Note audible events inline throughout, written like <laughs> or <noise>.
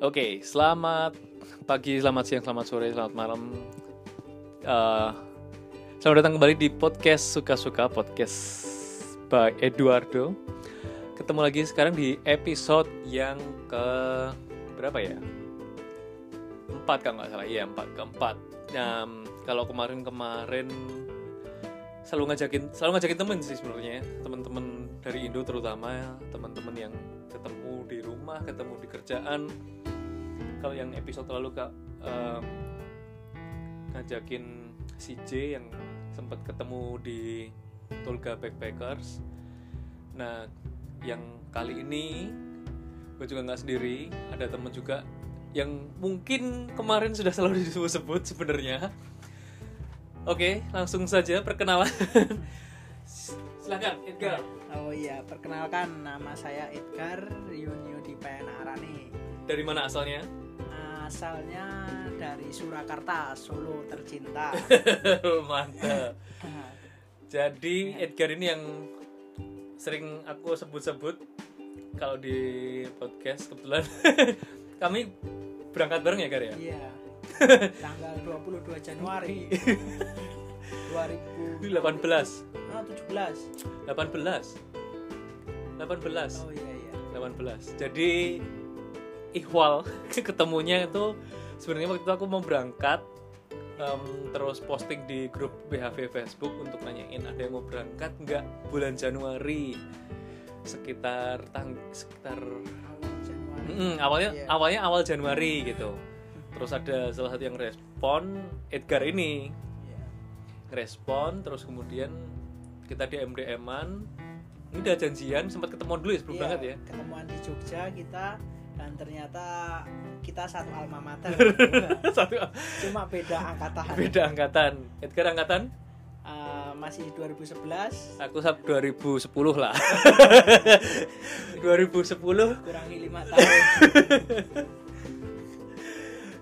Oke, selamat pagi, selamat siang, selamat sore, selamat malam. Uh, selamat datang kembali di podcast suka-suka podcast by Eduardo. Ketemu lagi sekarang di episode yang ke berapa ya? Empat kalau nggak salah, iya empat keempat. Nah, kalau kemarin-kemarin selalu ngajakin selalu ngajakin temen sih sebenarnya teman-teman dari Indo terutama teman-teman yang ketemu di rumah ketemu di kerjaan kalau yang episode lalu kak um, ngajakin si J yang sempat ketemu di Tulga Backpackers. Nah yang kali ini gue juga nggak sendiri ada temen juga yang mungkin kemarin sudah selalu <laughs> disebut-sebut sebenarnya. Oke langsung saja perkenalan. <laughs> Silakan Edgar. Oh iya, perkenalkan nama saya Edgar Yunio Dipena Arani. dari mana asalnya Asalnya dari Surakarta, Solo tercinta. <laughs> mantap jadi Edgar ini yang sering aku sebut-sebut kalau di podcast kebetulan. <laughs> Kami berangkat bareng ya Gar ya? Iya. <laughs> Tanggal 22 Januari. 2000 18 ah, 17. 18 18 Oh iya iya. 18 jadi ihwal <laughs> ketemunya itu sebenarnya waktu itu aku mau berangkat em, terus posting di grup BHV Facebook untuk nanyain ada yang mau berangkat nggak bulan Januari sekitar tang sekitar Awal Januari. Mm, awalnya Iya. awalnya awal Januari gitu terus ada salah satu yang respon Edgar ini Iya. respon terus kemudian kita DM DM-an ini udah janjian sempat ketemu dulu ya sebelum Iya, berangkat ya Ketemuan di Jogja kita dan ternyata kita satu alma mater. <laughs> satu Cuma beda angkatan. beda angkatan. Edgar angkatan? Eh, masih 2011 aku sab 2010 lah. <laughs> 2010 kurangi lima tahun. <laughs>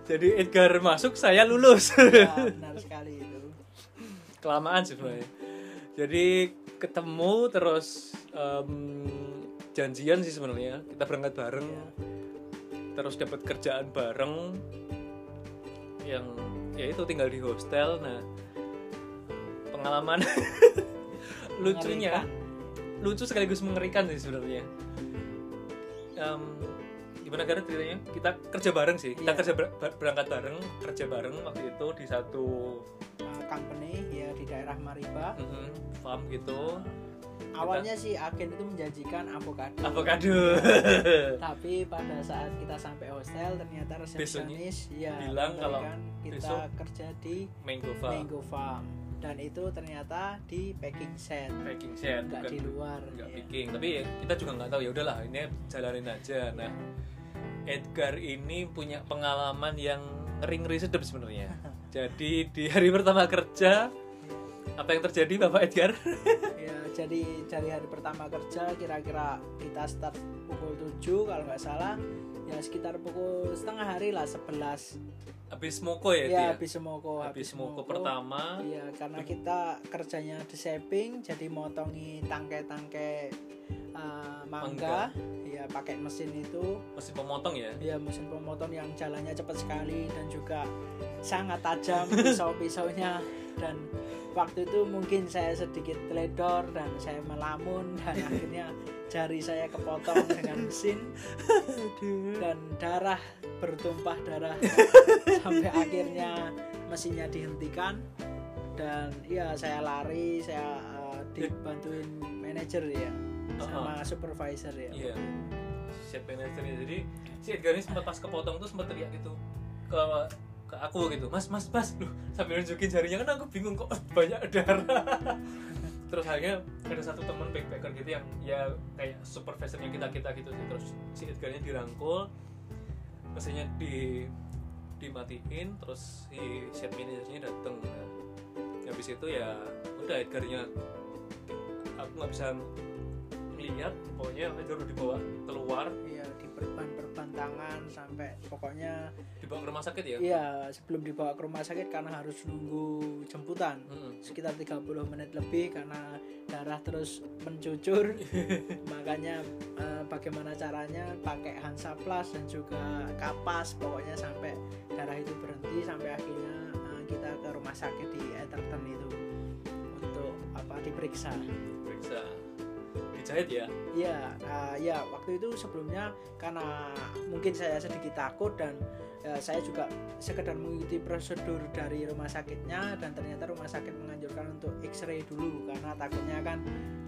Jadi Edgar masuk saya lulus. Ya, benar sekali itu. Kelamaan sih sebenarnya jadi ketemu terus em, janjian sih sebenarnya. Kita berangkat bareng. Ya. Terus dapat kerjaan bareng yang ya itu tinggal di hostel. Nah pengalaman <laughs> lucunya lucu sekaligus mengerikan sih sebenarnya. Em, gimana karena ceritanya? Kita kerja bareng sih. Kita Iya. kerja ber- ber- berangkat bareng kerja bareng waktu itu di satu Uh, company ya di daerah Mariba. Mhm, farm gitu awalnya sih agen itu menjanjikan avocado. Avocado. <laughs> Tapi pada saat kita sampai hostel ternyata resepsionis ya bilang kalau memberikan kita besok kerja di mango farm. Mango Farm. Dan itu ternyata di packing set. Packing set nggak bukan di luar nggak ya. picking. Tapi ya kita juga nggak tahu ya udahlah ini jalanin aja. Nah Edgar ini punya pengalaman yang ngeri sedep sebenarnya. <laughs> Jadi di hari pertama kerja apa yang terjadi bapak Edgar? Ya jadi dari hari pertama kerja kira-kira kita start pukul 7 kalau nggak salah. Ya sekitar pukul setengah hari lah 11 habis moko ya, ya habis moko habis moko pertama. Iya, karena kita kerjanya di shaping, jadi motongi tangkai-tangkai uh, mangga, ya pakai mesin itu, masih pemotong ya? Ya mesin pemotong yang jalannya cepat sekali dan juga sangat tajam <laughs> pisau-pisaunya. Dan waktu itu mungkin saya sedikit teledor dan saya melamun <laughs> dan akhirnya jari saya kepotong dengan mesin. Dan darah bertumpah darah <laughs> sampai akhirnya mesinnya dihentikan. Dan ya saya lari saya uh, dibantuin manajer ya sama supervisor ya. Iya. Set manager jadi si Edgar ini sempat pas kepotong tuh sempat teriak gitu ke ke aku gitu mas mas mas. Loh, sambil nunjukin jarinya kan aku bingung kok <laughs> banyak darah. <laughs> Terus akhirnya ada satu teman backpacker gitu yang ya kayak supervisornya kita kita gitu sih. Terus si Edgarnya dirangkul mesinnya di dimatiin terus si set manajernya dateng. Habis itu ya udah Edgarnya aku nggak bisa ngeliat pokoknya udah dibawa keluar. Iya diperban-perban tangan sampai pokoknya dibawa ke rumah sakit ya? Iya sebelum dibawa ke rumah sakit karena harus nunggu jemputan. Mm-mm. sekitar 30 menit lebih karena darah terus mencucur. <laughs> Makanya eh, bagaimana caranya pakai Hansaplast dan juga kapas pokoknya sampai darah itu berhenti sampai akhirnya eh, kita ke rumah sakit di Etherton itu untuk apa diperiksa. Periksa dijahit ya Iya, eh, ya waktu itu sebelumnya karena mungkin saya sedikit takut dan eh, saya juga sekedar mengikuti prosedur dari rumah sakitnya dan ternyata rumah sakit menganjurkan untuk X-ray dulu karena takutnya kan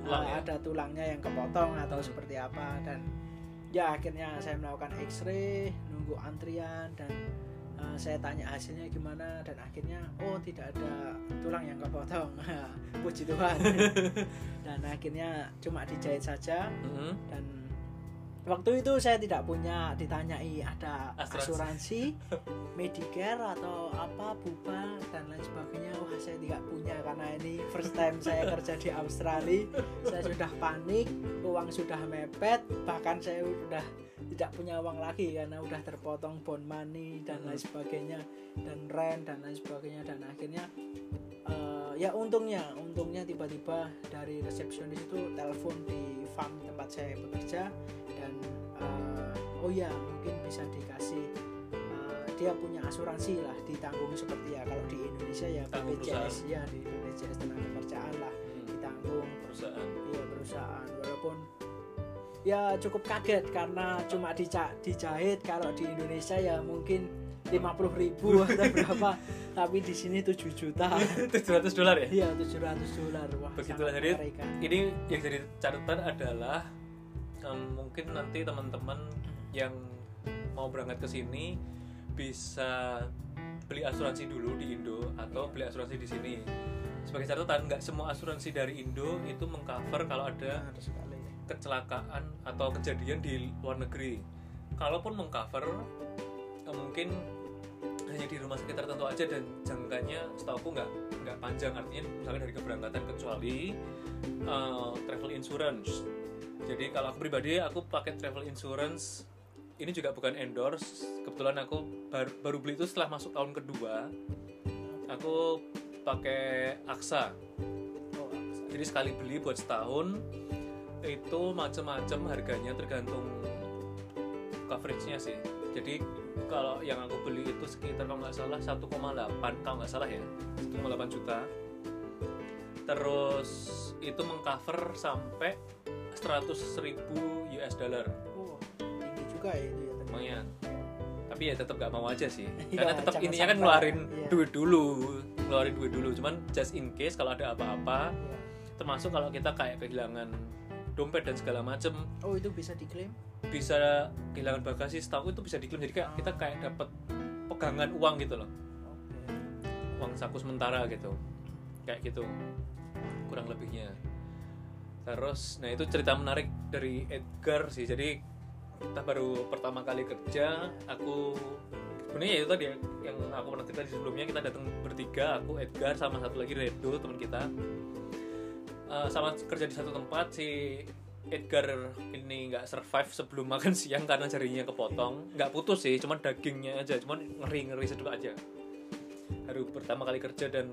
Tulang eh, ya? ada tulangnya yang kepotong atau seperti apa dan ya akhirnya saya melakukan X-ray nunggu antrian dan eh, saya tanya hasilnya gimana dan akhirnya oh tidak ada tulang yang kepotong <laughs> puji Tuhan. <laughs> Dan akhirnya cuma dijahit saja. Mm-mm. dan waktu itu saya tidak punya ditanyai ada Asuransi. asuransi <laughs> Medicare atau apa buba dan lain sebagainya. Wah saya tidak punya karena ini first time saya kerja di Australia. Saya sudah panik uang sudah mepet bahkan saya sudah tidak punya uang lagi karena udah terpotong bond money dan lain sebagainya dan rent dan lain sebagainya. Dan akhirnya eh, ya untungnya untungnya tiba-tiba dari resepsionis itu telepon di farm tempat saya bekerja dan eh, oh ya mungkin bisa dikasih eh, dia punya asuransi lah ditanggung seperti ya. Kalau di Indonesia ya Tanggung BPJS ya di BPJS tenaga kerjaan lah Hmm. ditanggung. Perusahaan. Iya perusahaan. Walaupun ya cukup kaget karena cuma dijahit. Kalau di Indonesia ya mungkin 50.000 ribu <laughs> atau berapa. Tapi di sini 7 juta. <laughs> 700 dolar ya? Iya 700 dolar. Wah Begitulah, jadi mengerikan. ini yang jadi catatan adalah em, mungkin nanti teman-teman yang mau berangkat ke sini bisa beli asuransi dulu di Indo atau beli asuransi di sini. Sebagai catatan, nggak semua asuransi dari Indo itu mengcover kalau ada kecelakaan atau kejadian di luar negeri. Kalaupun mengcover, mungkin hanya di rumah sakit tertentu aja dan jangkanya setahu nggak nggak panjang artinya misalnya dari keberangkatan kecuali eh, travel insurance. Jadi kalau aku pribadi aku pakai travel insurance ini juga bukan endorse. Kebetulan aku baru, baru beli itu setelah masuk tahun kedua. Aku pakai AXA. Jadi sekali beli buat setahun itu macam-macam harganya tergantung coveragenya sih. Jadi kalau yang aku beli itu sekitar kalau nggak salah 1,8 kalau nggak salah ya 1,8 juta. Terus itu mengcover sampai 100 ribu US dollar oh, tinggi juga ya itu ya ternyata. lumayan. Tapi ya tetap nggak mau aja sih. <laughs> Iya, Karena tetap ininya kan ngeluarin iya. duit dulu, ngeluarin duit dulu. Cuman just in case kalau ada apa-apa, Iya. termasuk kalau kita kayak kehilangan dompet dan segala macem oh itu bisa diklaim bisa kehilangan bagasi setahu itu bisa diklaim. Jadi kayak kita kayak dapat pegangan uang gitu loh. Uang saku sementara gitu. Kayak gitu. Kurang lebihnya. Terus nah itu cerita menarik dari Edgar sih. Jadi kita baru pertama kali kerja aku sebenarnya ya itu tadi ya, yang aku pernah cerita di sebelumnya kita datang bertiga aku Edgar sama satu lagi Redo teman kita. Eh, sama kerja di satu tempat si Edgar ini nggak survive sebelum makan siang karena jarinya kepotong. Nggak putus sih cuman dagingnya aja cuman ngeri ngeri sedikit aja. Baru pertama kali kerja dan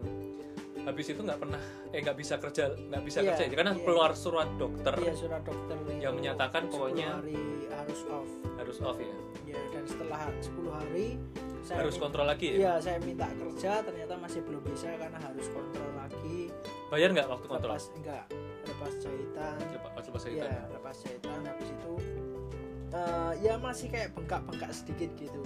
habis itu nggak pernah eh nggak bisa kerja nggak bisa Iya, kerja karena iya. keluar surat dokter. Iya surat dokter yang menyatakan 10 pokoknya- hari harus off. harus off ya. Ya dan setelah 10 hari saya harus kontrol lagi ya? Iya, saya minta kerja ternyata masih belum bisa karena harus kontrol lagi. bayar nggak waktu kontrol? Lepas enggak, lepas jahitan. lepas lepas jahitan lepas jahitan habis itu eh, ya masih kayak bengkak-bengkak sedikit gitu.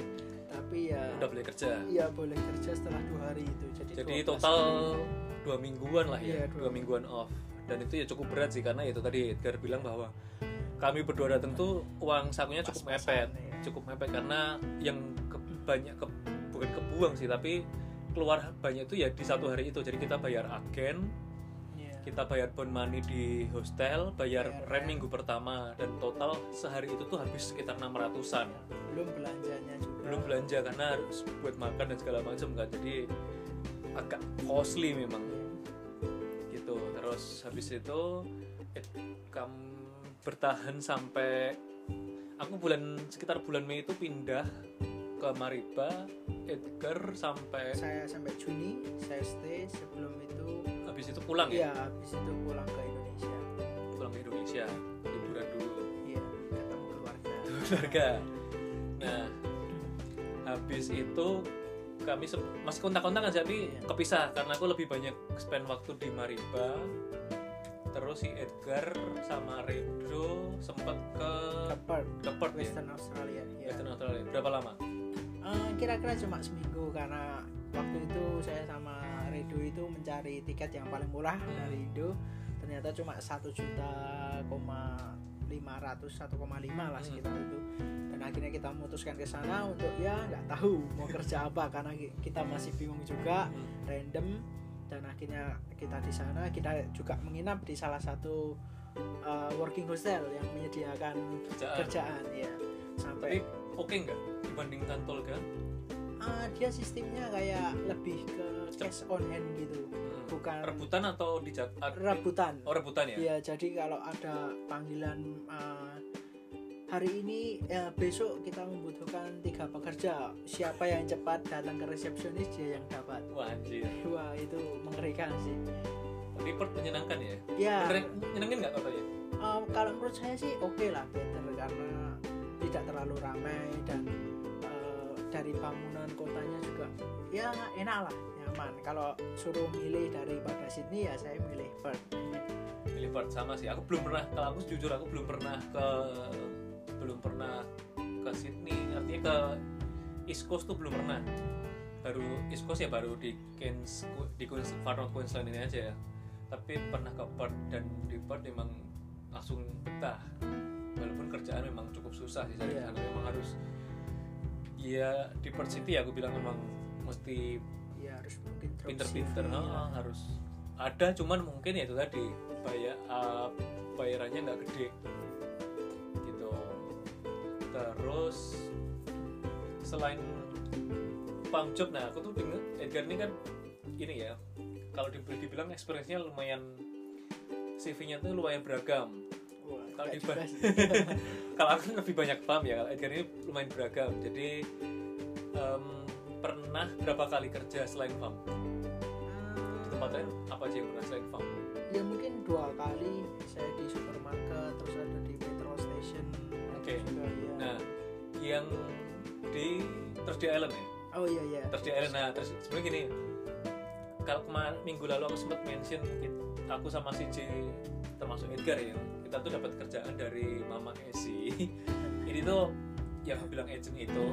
Tapi ya udah boleh kerja iya boleh kerja setelah dua hari itu. Jadi, jadi 12 total hari. dua mingguan lah ya Iya, dua dua mingguan off dan itu ya cukup berat sih karena itu tadi Edgar bilang bahwa kami berdua datang tuh uang sakunya cukup Pas-pasan, mepet ya. cukup mepet karena yang ke- banyak ke, bukan kebuang sih tapi keluar banyak itu ya di satu hari itu jadi kita bayar agen. Kita bayar bond money di hostel bayar Bayar rem rem. minggu pertama dan total sehari itu tuh habis sekitar 600-an belum belanjanya juga. belum belanja karena harus buat makan dan segala macam kan jadi agak costly memang Iya. gitu terus habis itu eh, kam bertahan sampai aku bulan sekitar bulan Mei itu pindah ke Mariba Edgar sampai saya sampai Juni saya stay sebelum itu habis itu pulang ya? Iya habis itu pulang ke Indonesia. Pulang ke Indonesia liburan dulu. Iya ketemu keluarga. Keluarga. Nah habis itu kami masih kontak-kontakan tapi Iya. kepisah karena aku lebih banyak spend waktu di Mariba. Terus si Edgar sama Redo sempat ke ke Perth. Ke Perth ya? Western Australia iya. Western Australia. Berapa lama? Eh, kira-kira cuma seminggu karena waktu itu saya sama Redo itu mencari tiket yang paling murah dari Indo ternyata cuma satu juta koma lima ratus satu koma lima lah Hmm. sekitar itu. Dan akhirnya kita memutuskan ke sana untuk ya nggak tahu mau kerja apa. Karena ki- kita masih bingung juga Hmm. random. Dan akhirnya kita di sana kita juga menginap di salah satu uh, working hostel yang menyediakan kerjaan. kerjaan ya. Tapi sampai oke nggak dibandingkan Tolga Ah, dia sistemnya kayak lebih ke cash on hand gitu. Hmm. bukan rebutan atau di rebutan. Oh rebutan ya? Iya, jadi kalau ada panggilan uh, hari ini ya besok kita membutuhkan tiga pekerja. Siapa yang cepat datang ke resepsionis dia yang dapat. Wah anjir. Wah itu mengerikan sih. Tapi Perth menyenangkan ya? Ya? Beneran nyenengin nggak katanya uh, kalau menurut saya sih oke lah better karena tidak terlalu ramai dan uh, dari bangunan kotanya juga ya enak lah nyaman. Kalau suruh milih daripada Sydney ya saya milih Perth. Pilih Perth sama sih. Aku belum pernah kalau aku jujur aku belum pernah ke belum pernah ke Sydney. Artinya ke East Coast tuh belum pernah. Baru East Coast ya baru di Cairns di Queens, Far North Queensland ini aja ya. Tapi pernah ke Perth dan di Perth memang langsung betah. Walaupun kerjaan memang cukup susah sih cari di Iya. sana memang harus ya di Perth City aku bilang memang mesti ya harus mungkin pinter-pinter. CV, ya. harus ada cuman mungkin ya itu tadi bayar ah, bayarannya nggak gede. Gitu. Terus selain pump job nah aku tuh denger Edgar ini kan ini ya kalau di, dibilang experience-nya lumayan CV-nya tuh lumayan beragam kalau di <laughs> kalau aku lebih banyak pump ya kalau Edgar ini lumayan beragam jadi em, pernah berapa kali kerja selain pump di tempat lain apa aja yang pernah selain pump ya mungkin dua kali saya di supermarket terus ada di petrol station Oke. juga ya Nah, yang di Thursday Island ya. oh iya iya Thursday Island. Nah, terus sebenarnya gini. Kalau kemarin minggu lalu aku sempat mention aku sama si J termasuk Edgar ya. Kita tuh dapat kerjaan dari Mama Esi. <laughs> Ini tuh yang aku bilang agent itu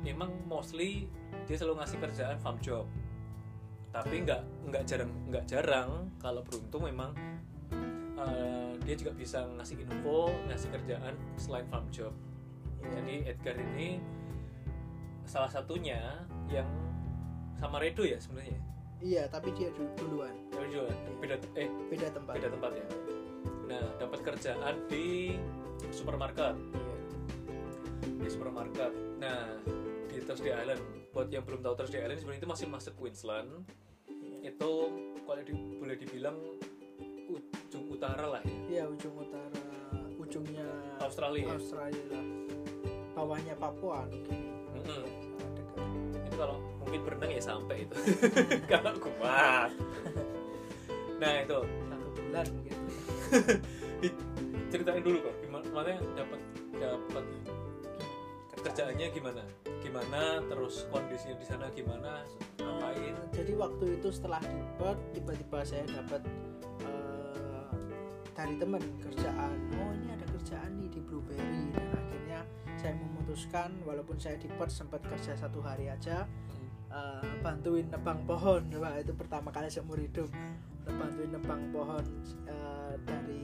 memang mostly dia selalu ngasih kerjaan farm job. Tapi nggak nggak jarang nggak jarang kalau beruntung memang uh, dia juga bisa ngasih info ngasih kerjaan selain farm job. Iya. Jadi Edgar ini salah satunya yang sama Redo ya sebenarnya. iya tapi dia du- duluan Redo beda eh beda tempat beda tempat ya. Nah dapat kerjaan di supermarket Iya. di supermarket. Nah di Thursday Island. Buat yang belum tahu Thursday Island sebenarnya itu masih masuk Queensland. Iya. Itu kalau di- boleh dibilang ujung utara lah ya. Iya, ujung utara ujungnya Australia. Australia lah bawahnya Papua Mm-mm. sangat dekat itu kalau mungkin berenang ya sampai itu <laughs> kalau kuat <laughs> nah itu satu bulan ceritain dulu kok gimana makanya dapat dapat kerjaannya gimana? Gimana terus kondisinya di sana gimana? Ngapain? Eh, jadi waktu itu setelah di Perth tiba-tiba saya dapat eh, dari temen kerjaan. Oh ini ada kerjaan nih di Blueberry. Dan akhirnya saya memutuskan walaupun saya di Perth sempat kerja satu hari aja Hmm. eh, bantuin nebang pohon. Wah itu pertama kali seumur hidup bantuin nebang pohon eh, dari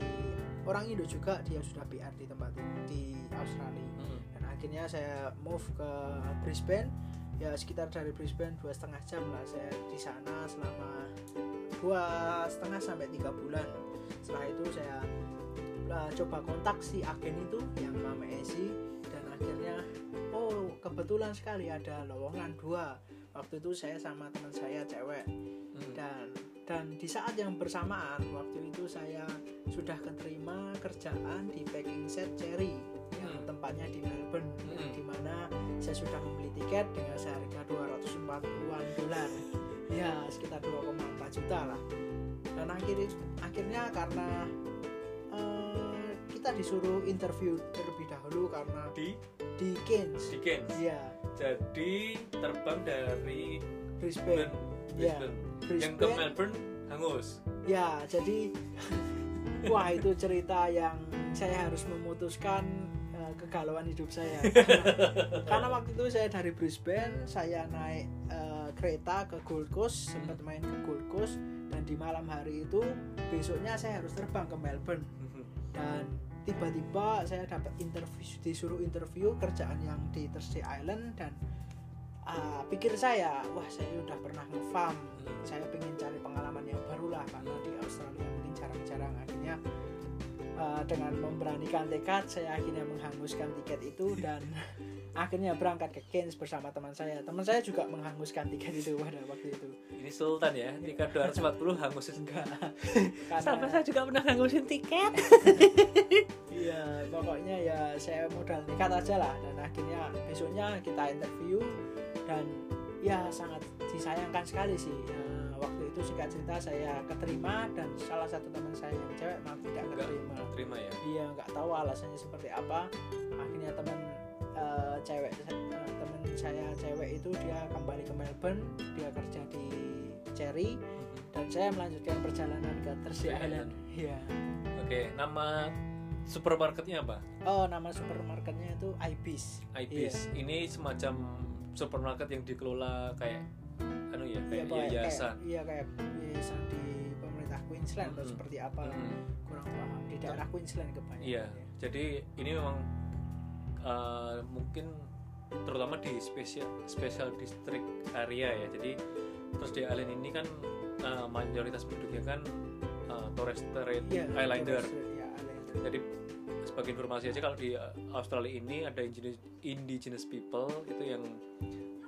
orang Indo juga dia sudah PR di tempat itu di Australia. Hmm. dan akhirnya saya move ke Brisbane. Ya sekitar dari Brisbane dua setengah jam lah saya di sana selama dua setengah sampai tiga bulan. Setelah itu saya uh, coba kontak si agen itu yang Mama Esi dan akhirnya oh kebetulan sekali ada lowongan dua. Waktu itu saya sama teman saya cewek. Hmm. dan dan di saat yang bersamaan waktu itu saya sudah keterima kerjaan di packing set Cherry yang Hmm. tempatnya di Melbourne yang Hmm. di mana saya sudah membeli tiket dengan seharga 240-an dolar ya sekitar 2,4 juta lah dan akhirnya akhirnya karena eh, kita disuruh interview terlebih dahulu karena di di Keynes di Cairns. ya Jadi terbang dari Brisbane Brisbane, Ya, Brisbane. Yang ke Brisbane Melbourne hangus. ya jadi <laughs> wah itu cerita yang saya harus memutuskan eh, kegalauan hidup saya. <laughs> Karena waktu itu saya dari Brisbane saya naik eh, kereta ke Gold Coast sempat main ke Gold Coast dan di malam hari itu besoknya saya harus terbang ke Melbourne. Dan tiba-tiba saya dapat interview disuruh interview kerjaan yang di Thursday Island dan ah, pikir saya wah saya udah pernah ngefarm. Saya pengen cari pengalaman yang baru lah karena di Australia. Mungkin jarang-jarang. Akhirnya uh, dengan memberanikan tekad saya akhirnya menghanguskan tiket itu <laughs> dan akhirnya berangkat ke Cairns bersama teman saya. Teman saya juga menghanguskan tiket itu pada waktu itu. Ini Sultan ya, tiket 240 hangus. Enggak. Sampai <laughs> karena saya juga pernah hangusin tiket. <laughs> iya pokoknya ya saya modal nekat aja lah. Dan akhirnya besoknya kita interview dan ya sangat disayangkan sekali sih Ya, waktu itu singkat cerita saya keterima dan salah satu teman saya yang cewek malah tidak Enggak keterima terima ya. dia nggak tahu alasannya seperti apa akhirnya teman eh, cewek eh, teman saya cewek itu dia kembali ke Melbourne dia kerja di Cherry dan saya melanjutkan perjalanan ke Thursday Island iya Oke, nama supermarketnya apa? oh nama supermarketnya itu Ibis Ibis. Iya. Ini semacam supermarket yang dikelola kayak anu ya, iya kayak kayak yayasan. kayak- iya kayak yayasan di pemerintah Queensland atau Mhm. seperti apa Mm. kurang paham di daerah Queensland kebanyakan Iya. Jadi ini memang uh, mungkin terutama di special special district area ya. Jadi terus di Island ini kan uh, mayoritas penduduknya kan uh, Torres Strait Iya, Islander. Torres Strait, iya, Islander. Jadi sebagai informasi aja kalau di uh, Australia ini ada indigenous, indigenous people itu yang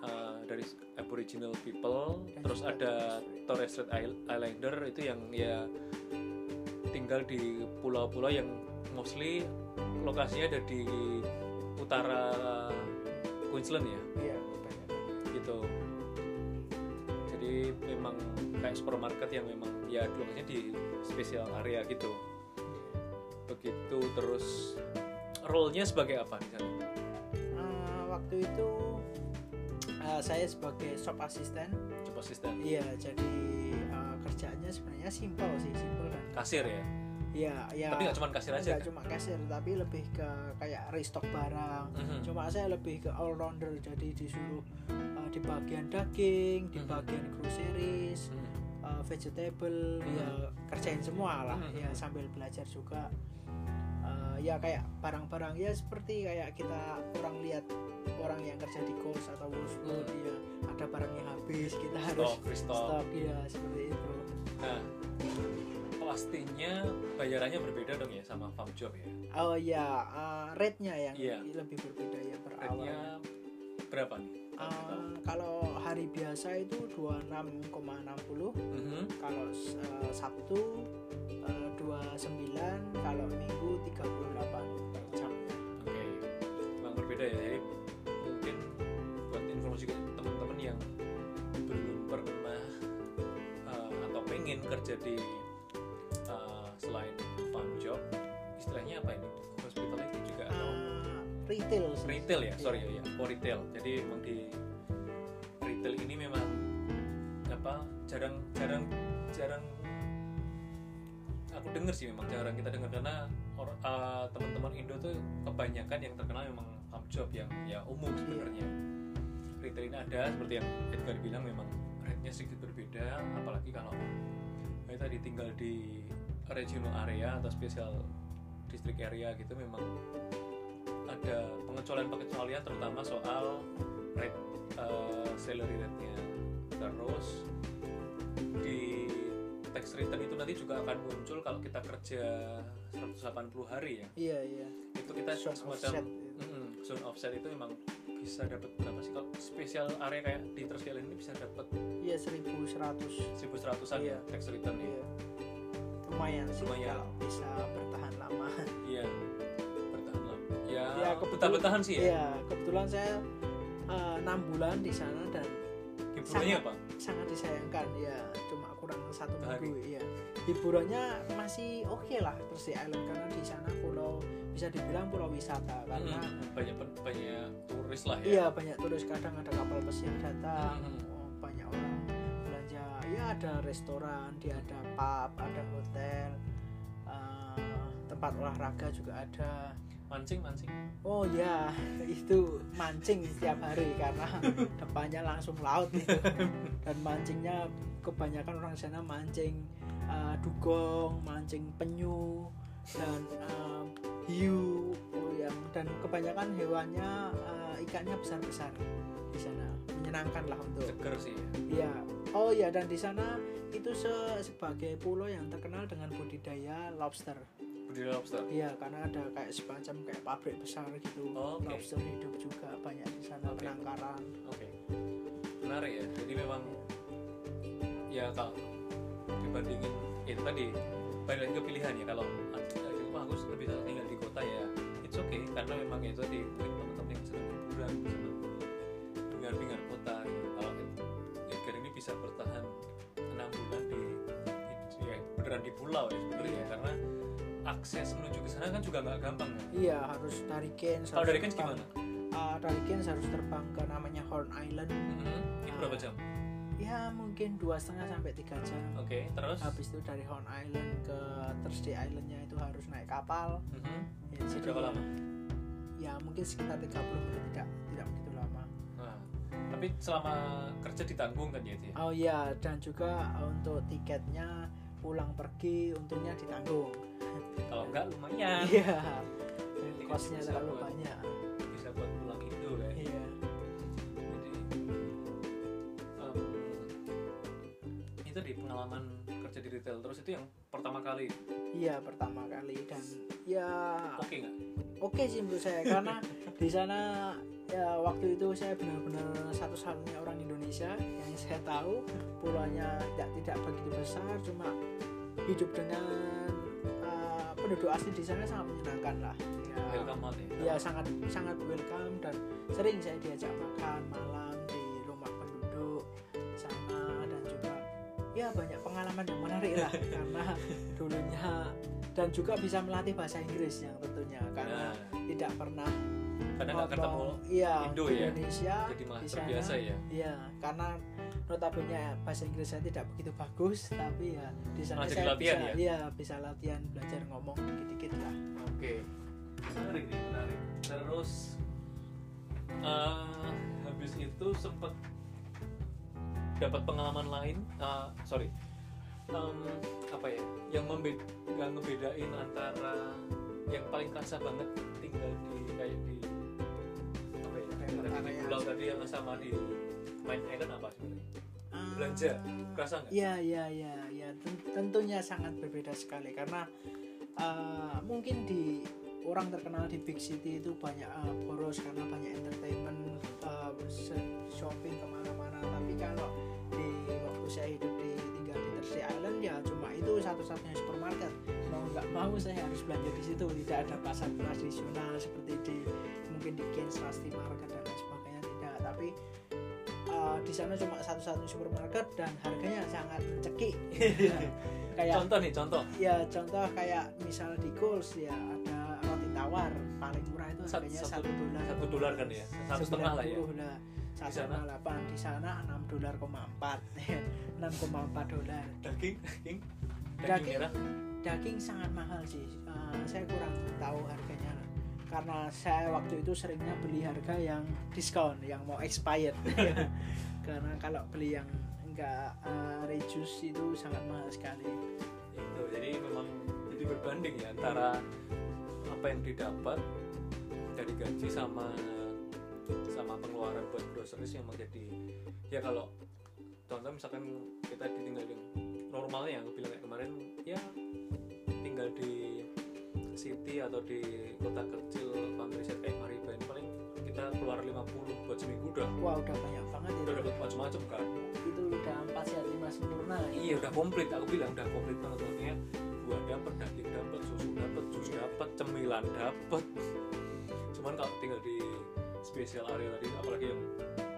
uh, dari Aboriginal people, Dan terus ada Torres Strait Isl- Islander itu yang ya tinggal di pulau-pulau yang mostly lokasinya ada di utara Queensland ya. Iya gitu. Jadi memang kayak supermarket yang memang ya lokasinya di spesial area gitu begitu terus role-nya sebagai apa di sana Eh, waktu itu eh, saya sebagai shop assistant coba asisten. Iya jadi eh, kerjaannya sebenarnya simpel sih simpel dan kasir ya? Ya ya tapi nggak cuma kasir aja nggak kan cuma kasir tapi lebih ke kayak restock barang. Mhm. cuma saya lebih ke all rounder jadi disuruh eh, di bagian daging di Mhm. bagian groceries. Hmm. Uh, vegetable Mhm. ya kerjain semua lah Mhm. ya sambil belajar juga Uh, ya kayak barang-barang ya seperti kayak kita orang lihat orang yang kerja di Coles atau Woolworths Mhm. ya ada barang yang habis kita harus stok restock stok ya seperti itu nah pastinya bayarannya berbeda dong ya sama farm job ya oh ya uh, rate-nya yang Iya. lebih berbeda ya per rate-nya berapa nih Uh, kalau hari biasa itu 26,60 Mhm. kalau uh, Sabtu uh, 29 kalau Minggu 38 per jam Oke, memang berbeda ya. Jadi mungkin buat informasi ke teman-teman yang belum pernah uh, atau pengen kerja di uh, selain farm job, istilahnya apa ini? Retail retail ya? Sorry Iya. ya, ya, oh retail. Jadi memang di retail ini memang apa? Jarang, jarang, jarang. Aku denger sih memang jarang kita dengar karena uh, teman-teman Indo tuh kebanyakan yang terkenal memang farm job yang ya umum sebenarnya. Retail ini ada seperti yang Edgar bilang memang rate-nya sedikit berbeda, apalagi kalau kita tadi tinggal di regional area atau special district area gitu memang ada pengecualian-pengecualian terutama soal rate uh, salary rate-nya terus di tax return itu nanti juga akan muncul kalau kita kerja 180 hari ya Iya iya. itu kita Zone semacam offset. Mm-mm, zone offset itu memang bisa dapat berapa sih kalau spesial area kayak di Island ini bisa dapat Iya 1100 1100-an ya Iya. tax return ya. Iya. Lumayan sih Lumayan. kalau bisa bertahan lama. Iya. Bertahan. Ya, Ya, kebetul- betah-betahan sih ya. Iya, kebetulan saya eh, enam bulan di sana dan Hiburannya apa? sangat disayangkan ya cuma kurang satu minggu ya hiburannya masih oke lah terus di island karena di sana pulau bisa dibilang pulau wisata karena Hmm, banyak banyak turis lah ya. iya banyak turis kadang ada kapal pesiar datang Hmm. oh, banyak orang belanja ya ada restoran dia ada pub ada hotel eh, tempat olahraga juga ada Mancing mancing. Oh ya, itu mancing setiap hari karena <laughs> depannya langsung laut itu. Dan mancingnya kebanyakan orang sana mancing eh, dugong, mancing penyu dan eh, hiu oh, yang dan kebanyakan hewannya eh, ikannya besar-besar di sana. Menyenangkan lah untuk Seger sih. ya. Iya. Oh ya dan di sana itu se- sebagai pulau yang terkenal dengan budidaya lobster. Budidaya lobster. Iya, karena ada kayak semacam kayak pabrik besar gitu. Oh, oke. Lobster hidup juga banyak di sana Oke. penangkaran. Oke. Menarik ya. Jadi memang ya kalau dibandingin itu tadi balik lagi ke pilihan ya kalau rumah aku lebih tinggal di kota ya it's okay karena memang itu tadi mungkin teman-teman yang senang liburan senang dengar dengar kota gitu. kalau Edgar ini bisa bertahan enam bulan di, di ya, beneran di pulau ya sebenarnya Iya. karena akses menuju ke sana kan juga nggak gampang kan Iya, harus dari Cairns. kalau dari Cairns gimana? Ah, dari Cairns harus terbang ke namanya Horn Island. Mhm. Itu berapa Ah. jam? Ya mungkin dua setengah sampai tiga jam. Oke, terus? Habis itu dari Horn Island ke Thursday Islandnya itu harus naik kapal. Mhm. Ya, jadi Berapa lama? Ya mungkin sekitar 30 menit tidak tidak tapi selama kerja ditanggung kan ya ya? Oh iya dan juga untuk tiketnya pulang pergi untungnya ditanggung. Kalau enggak lumayan Iya. Kosnya terlalu buat- banyak. bisa buat pulang Indo kan. Iya. Jadi itu di pengalaman kerja di retail terus itu yang pertama kali? Iya pertama kali. Dan ya oke nggak? oke sih menurut saya. Karena <laughs> di sana ya waktu itu saya benar-benar satu-satunya orang Indonesia yang saya tahu. Pulaunya tidak tidak begitu besar cuma hidup dengan uh, penduduk asli di sana sangat menyenangkan lah. Ya, Welcome ya? ya sangat sangat welcome dan sering saya diajak makan malam di rumah penduduk sana ya banyak pengalaman yang menarik lah <laughs> karena dulunya dan juga bisa melatih bahasa Inggris yang tentunya karena Nah, tidak pernah karena nggak ketemu iya Indo di ya? Indonesia jadi malah di sana, terbiasa ya. iya karena notabene bahasa Inggris saya tidak begitu bagus tapi ya di sana saya latihan bisa ya? iya bisa latihan belajar ngomong dikit-dikit lah Oke, menarik nih, menarik. Terus eh, habis itu sempet dapat pengalaman lain, eh, sorry, Em, apa ya, yang membed nggak ngebedain antara yang paling kerasa banget tinggal di kayak di apa ya, Kayak tadi di pulau tadi yang sama di Main Island apa sebenarnya? Ah, Belanja, kerasa nggak? Iya iya iya ya ten- tentunya sangat berbeda sekali karena uh, mungkin di orang terkenal di big city itu banyak uh, boros karena banyak entertainment uh, shopping ke mana-mana tapi kalau di waktu saya hidup di tinggal di Thursday Island ya cuma itu satu-satunya supermarket. Mau nggak mau saya harus belanja di situ. Tidak ada pasar tradisional seperti di mungkin di Keynes Rusty Market dan lain sebagainya tidak. Tapi uh, di sana cuma satu-satunya supermarket dan harganya sangat mencekik. <laughs> Kayak contoh nih contoh. Ya contoh kayak misal di Kohl's ya ada roti tawar paling murah itu harganya satu dolar. satu dolar kan ya? Satu setengah lah ya? 1,8 di sana 6 dolar koma 4 6,4 <laughs> dolar. Daging? Daging? Daging merah? daging sangat mahal sih. Uh, saya kurang tahu harganya. Karena saya waktu itu seringnya beli harga yang diskon yang mau expired. <laughs> Karena kalau beli yang enggak uh, reduce itu sangat mahal sekali. Itu jadi memang jadi berbanding ya antara apa yang didapat dari gaji sama sama pengeluaran buat groceries yang menjadi ya kalau contoh misalkan kita ditinggal yang normalnya aku bilang kayak kemarin ya tinggal di city atau di kota kecil countryside kayak Maribel paling kita keluar 50 buat seminggu udah. Wah udah banyak banget itu udah dapat macam-macam kan. Itu udah empat sehat lima sempurna iya udah komplit. Aku bilang udah komplit banget. Makanya gua dapet daging dapet susu dapet jus dapet cemilan dapet. Cuman kalau tinggal di spesial area tadi apalagi yang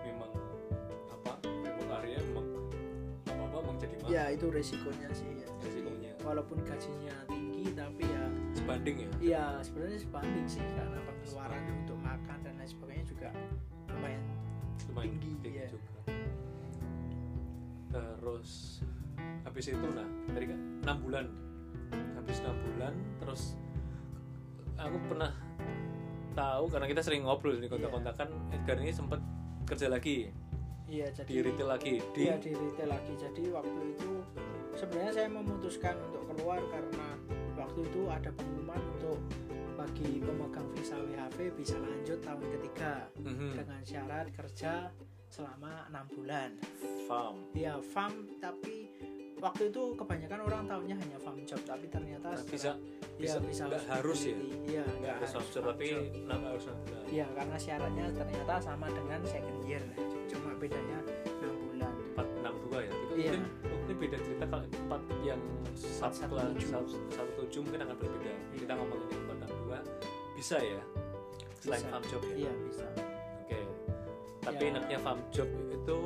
memang apa remote area memang apa apa memang jadi mahal. Ya itu resikonya sih ya. resikonya. Walaupun gajinya tinggi tapi ya sebanding ya? Ya sebenarnya sebanding sih karena pengeluaran untuk makan dan lain sebagainya juga lumayan lumayan Tinggi, tinggi ya. juga. Terus habis itu nah tadi kan enam bulan. Habis enam bulan terus aku pernah tahu karena kita sering ngobrol di kontak-kontakan Edgar ini sempat kerja lagi iya jadi di retail lagi di Iya di retail lagi. Jadi waktu itu sebenarnya saya memutuskan untuk keluar karena waktu itu ada pengumuman untuk bagi pemegang visa WHV bisa lanjut tahun ketiga Mhm. dengan syarat kerja selama enam bulan. farm Ya farm tapi waktu itu kebanyakan orang tahunya hanya farm job tapi ternyata Nah, setelah- bisa ya, bisa nggak harus ya. Iya nggak harus harus farm tapi job. enam harus enam bulan Iya karena syaratnya ternyata sama dengan second year cuma bedanya enam bulan. empat enam dua ya Itu Iya. mungkin mungkin beda cerita kalau empat yang satu satu tujuh. satu, satu tujuh mungkin akan berbeda kita ngomongin empat enam dua bisa ya selain farm job ya Iya bisa. Tapi Ya. enaknya farm job itu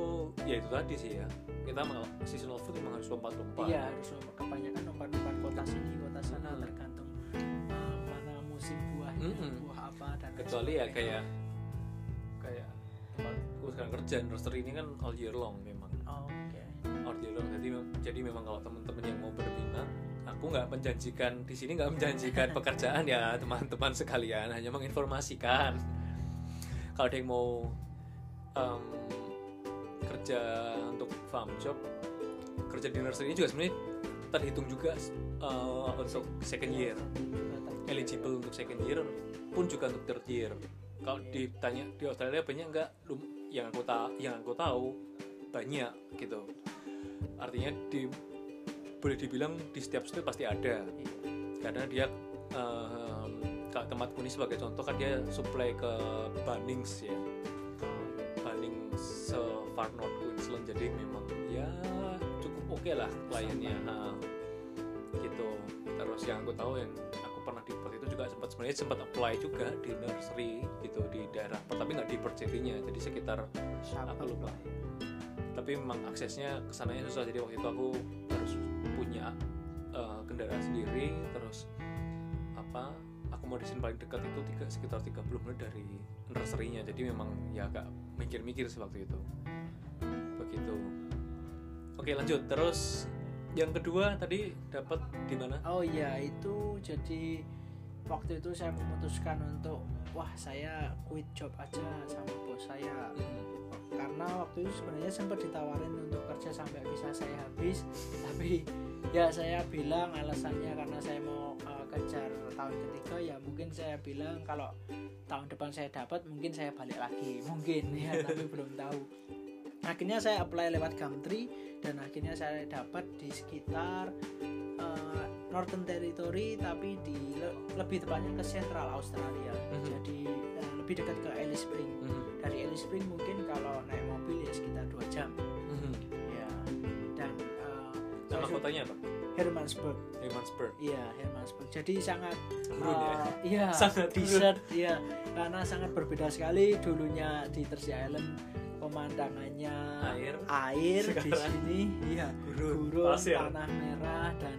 ya itu tadi sih ya. Kita mau seasonal food memang harus lompat-lompat. Iya harus lompat. kebanyakan lompat-lompat kota sini kota sana Hmm. tergantung uh, mana musim buahnya Mm-mm. buah apa dan Kecuali ya kayak kayak tempatku sekarang kerja nursery ini kan all year long memang Oh, Oke. all year long. Jadi jadi memang kalau teman-teman yang mau berminat aku nggak menjanjikan di sini nggak menjanjikan <laughs> pekerjaan ya teman-teman sekalian hanya menginformasikan kalau ada yang mau em, kerja untuk farm job kerja di nursery ini juga sebenarnya terhitung juga eh, untuk second year. Eligible untuk second year pun juga untuk third year. Kalau ditanya di Australia banyak nggak? Yang aku tahu yang aku tahu banyak gitu. Artinya di boleh dibilang di setiap state pasti ada. Karena dia em, kalau tempatku ini sebagai contoh kan dia supply ke Bunnings ya far north Queensland jadi memang ya cukup oke lah kliennya. Ha. gitu. Terus yang aku tahu yang aku pernah di Perth itu juga sempat sebenarnya sempat apply juga di nursery gitu di daerah Perth tapi nggak di Perth City-nya jadi sekitar aku lupa. Tapi memang aksesnya ke sananya susah jadi waktu itu aku harus punya eh, kendaraan sendiri terus apa akomodasi paling dekat itu tiga, sekitar 30 menit dari nursery-nya jadi memang ya agak mikir-mikir sih waktu itu begitu oke lanjut. Terus yang kedua tadi dapat di mana? Oh iya itu jadi waktu itu saya memutuskan untuk wah saya quit job aja sama bos saya. Karena waktu itu sebenarnya sempat ditawarin untuk kerja sampai bisa saya habis. <laughs> Tapi ya saya bilang alasannya karena saya mau uh, kejar tahun ketiga ya mungkin saya bilang kalau tahun depan saya dapat mungkin saya balik lagi. <laughs> Mungkin ya tapi belum tahu akhirnya saya apply lewat Gumtree dan akhirnya saya dapat di sekitar uh, Northern Territory tapi di le- lebih tepatnya ke Central Australia. Mhm. jadi uh, lebih dekat ke Alice Spring Mhm. dari Alice Spring mungkin kalau naik mobil ya sekitar dua jam. Mhm. ya dan uh, nama saya- kotanya apa? Hermannsburg. Hermannsburg. Iya Hermannsburg. Jadi sangat gurun ya? uh, iya <laughs> Sangat desert iya karena sangat berbeda sekali. Dulunya di Jersey Island pemandangannya. Air. Air di sini. Iya gurun, gurun pasir. tanah merah dan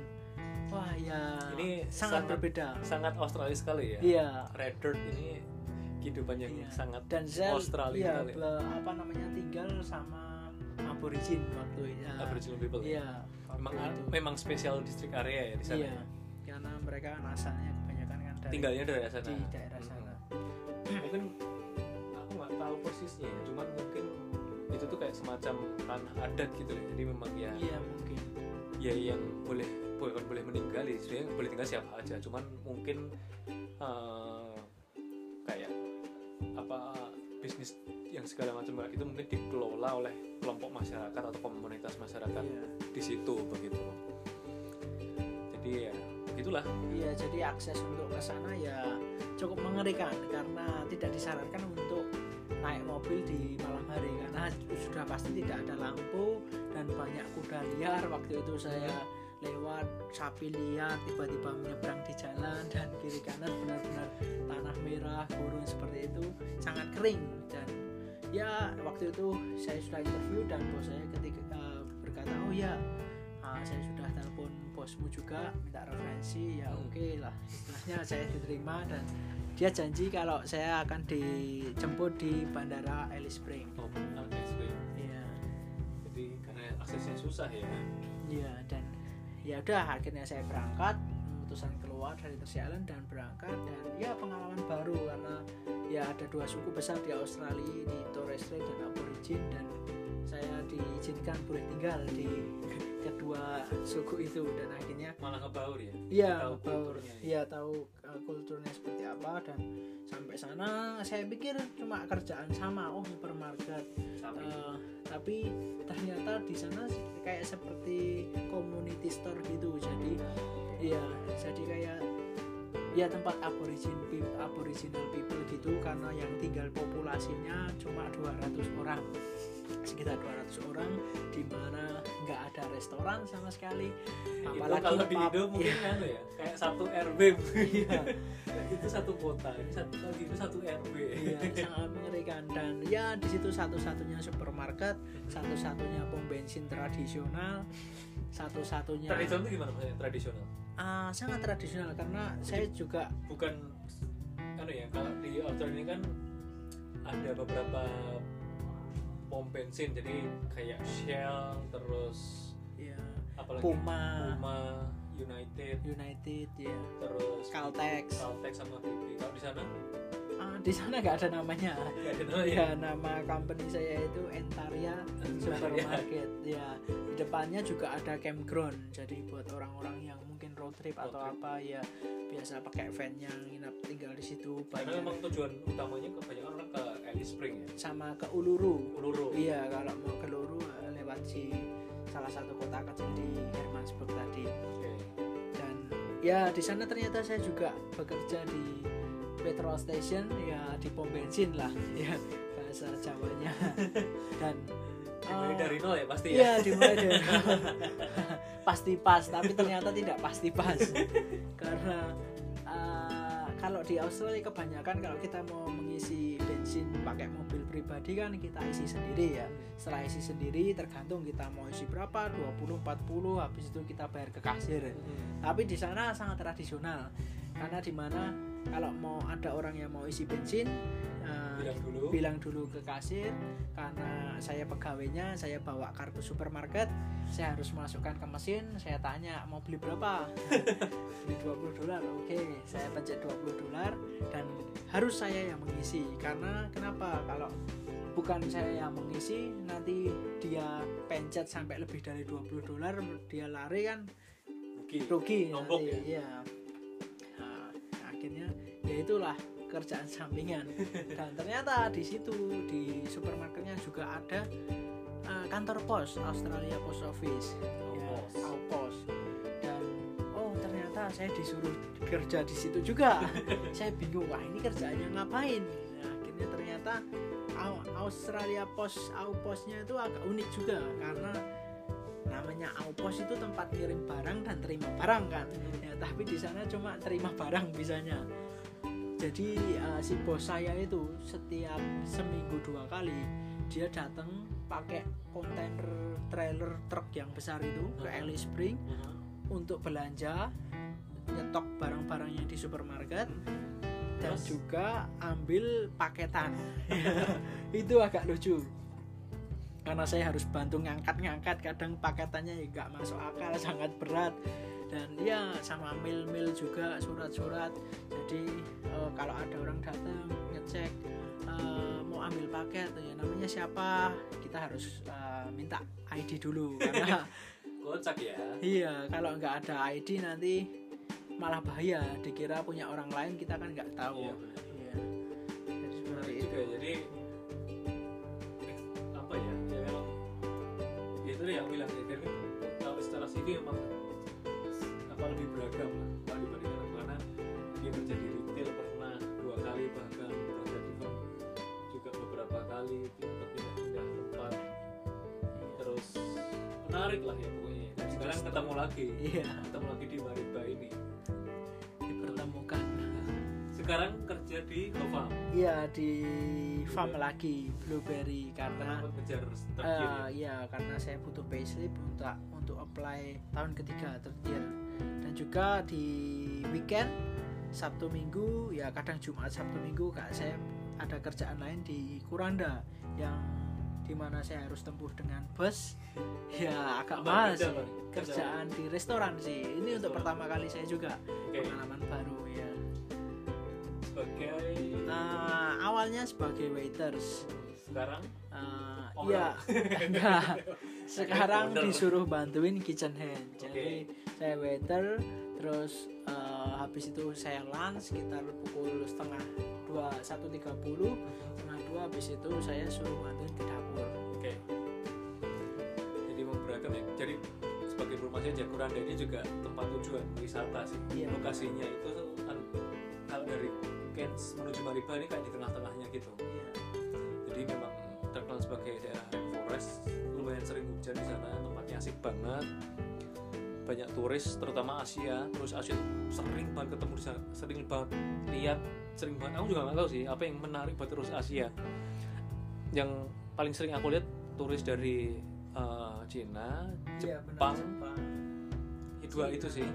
wah ya Ini sangat, sangat- berbeda. sangat Australia sekali ya. Iya. Red Dirt ini kehidupan yang Iya. sangat dan saya Australia iya, sekali. apa namanya tinggal sama aborigin waktu ya, Aboriginal people ya? iya memang itu. memang spesial distrik area ya di sana. Iya karena mereka kan asalnya kebanyakan kan dari tinggalnya dari sana. di daerah sana. Mungkin aku nggak tahu persisnya ya, cuman mungkin itu tuh kayak semacam tanah adat gitu ya jadi memang ya iya mungkin. Ya yang boleh bukan boleh meninggal ya. Sebenarnya boleh tinggal siapa aja. Cuman mungkin eh, kayak apa bisnis yang segala macam itu mungkin dikelola oleh kelompok masyarakat atau komunitas masyarakat iya. di situ begitu. Jadi ya begitulah. Iya jadi akses untuk ke sana ya cukup mengerikan karena tidak disarankan untuk naik mobil di malam hari karena sudah pasti tidak ada lampu dan banyak kuda liar. Waktu itu saya lewat sapi liar tiba-tiba menyeberang di jalan dan kiri kanan benar-benar tanah merah gurun seperti itu sangat kering. Dan ya waktu itu saya sudah interview dan bos saya ketika uh, berkata oh ya uh, saya sudah telepon bosmu juga minta referensi. Ya Hmm. oke lah istilahnya saya diterima dan dia janji kalau saya akan dijemput di bandara Alice Spring Oh, LSP. iya Jadi karena aksesnya susah ya. Iya dan ya udah akhirnya saya berangkat memutuskan keluar dari Tersialan dan berangkat dan ya pengalaman baru karena ya ada dua suku besar di Australia di Torres Strait dan Aborigin dan saya diizinkan boleh tinggal di kedua suku itu dan akhirnya Malah ngebaur ya. Iya, Tahu baur. kulturnya ya. Iya, tahu uh, kulturnya seperti apa dan sampai sana saya pikir cuma kerjaan sama, oh supermarket. Uh, tapi ternyata di sana kayak seperti community store gitu. Jadi iya, jadi kayak ya tempat aborigin aboriginal people gitu karena yang tinggal populasinya cuma 200 orang sekitar 200 orang di mana nggak ada restoran sama sekali itu apalagi kalau di. Indo mungkin Iya. anu ya kayak satu RW Iya. itu satu kota ini satu lagi itu satu RW Iya, sangat mengerikan dan ya di situ satu-satunya supermarket, satu-satunya pom bensin tradisional, satu-satunya tradisional itu gimana maksudnya tradisional Ah, sangat tradisional karena saya juga bukan anu ya kalau di Australia ini kan ada beberapa pom bensin jadi kayak Shell terus ya apalagi Puma, Puma United United ya, terus Caltex. Caltex sama BP kalau di sana Ah, di sana nggak ada namanya. ada namanya Ya, nama company saya itu Entaria Supermarket. Ya, di depannya juga ada campground. Jadi buat orang-orang yang road trip Road atau trip. apa ya biasa pakai van yang nginap tinggal di situ karena banyak memang tujuan utamanya kebanyakan orang ke Alice Spring ya sama ke Uluru. Uluru Iya, kalau mau ke Uluru eh, lewat si salah satu kota kecil di Hermannsburg tadi. Oke. Dan ya di sana ternyata saya juga bekerja di petrol station ya di pom bensin lah <laughs> ya bahasa Jawanya. <laughs> Dan dimulai eh, dari nol ya pasti ya Iya, dimulai dari <laughs> pasti pas, tapi ternyata tidak pasti pas. <laughs> Karena uh, kalau di Australia kebanyakan kalau kita mau mengisi bensin pakai mobil pribadi kan kita isi sendiri ya. Setelah isi sendiri tergantung kita mau isi berapa, 20, 40, habis itu kita bayar ke kasir. Hmm. Tapi di sana sangat tradisional. Karena di mana kalau mau ada orang yang mau isi bensin uh, bilang dulu. bilang dulu ke kasir karena saya pegawainya saya bawa kartu supermarket saya harus masukkan ke mesin saya tanya mau beli berapa? <laughs> Beli 20 dolar oke. Saya pencet 20 dolar dan harus saya yang mengisi. Karena kenapa? Kalau bukan saya yang mengisi nanti dia pencet sampai lebih dari 20 dolar dia lari kan Rugi. rugi Nombok ya? akhirnya ya itulah kerjaan sampingan. <laughs> Dan ternyata di situ di supermarketnya juga ada eh, kantor pos Australia Post Office. Ya, Outpost. Outpost. dan oh ternyata saya disuruh kerja di situ juga. <laughs> Saya bingung wah ini kerjaannya ngapain? Nah, akhirnya ternyata Au- Australia Post Outpostnya itu agak unik juga. Karena namanya Outpost itu tempat kirim barang dan terima barang kan? Ya tapi di sana cuma terima barang bisanya jadi uh, si bos saya itu setiap seminggu dua kali dia datang pakai kontainer trailer truk yang besar itu ke. Alice Spring Mhm. untuk belanja nyetok barang-barangnya di supermarket dan Terus? juga ambil paketan <laughs> itu agak lucu karena saya harus bantu ngangkat-ngangkat kadang paketannya ya nggak masuk akal sangat berat dan ya sama mail-mail juga surat-surat jadi eh, kalau ada orang datang ngecek eh, mau ambil paket ya namanya siapa kita harus eh, minta ID dulu <laughs> karena kocak ya Iya, kalau nggak ada ID nanti malah bahaya. Dikira punya orang lain kita kan nggak tahu. Iya. Iya. Jadi seperti itu. juga jadi apa ya ya memang ya itu yang bilang ya kalau secara CV memang apa lebih beragam lah? Kalau dibanding orang mana dia kerja di retail pernah dua kali bahkan kerja di juga beberapa kali pindah-pindah tempat. Iya. Terus menarik lah ya pokoknya. Dan sekarang ketemu lagi. Iya. Ketemu lagi di Mariba ini. Dipertemukan sekarang kerja di Gova iya di farm lagi blueberry karena ngejar year ya? iya karena saya butuh payslip untuk untuk apply tahun ketiga third year. Dan juga di weekend Sabtu Minggu ya kadang Jumat Sabtu Minggu kak saya ada kerjaan lain di Kuranda yang di mana saya harus tempuh dengan bus. <laughs> Ya agak mahal sih. Kerjaan di restoran sih. Ini untuk pertama kali saya juga Oke, pengalaman baru ya sebagai Nah, awalnya sebagai waiters sekarang Uh, Owner. iya, <laughs> enggak. Sekarang disuruh bantuin kitchen hand. Jadi saya waiter, terus uh, habis itu saya lunch sekitar pukul setengah dua satu tiga puluh, setengah dua habis itu saya suruh bantuin ke dapur. oke jadi mau beragam ya jadi sebagai informasi aja Kuranda ini juga tempat tujuan wisata sih Iya. lokasinya itu kan kalau dari Kens menuju Mariba ini kayak di tengah-tengahnya gitu. Iya. jadi memang terkenal sebagai daerah rainforest lumayan sering hujan di sana tempatnya asik banget. Banyak turis terutama Asia. Terus Asia tuh sering banget ketemu di sana sering banget lihat sering banget. Aku juga nggak tahu sih apa yang menarik buat terus Asia. Yang paling sering aku lihat turis dari eh, Cina Iya, benar, Jepang. Jepang. dua itu sih.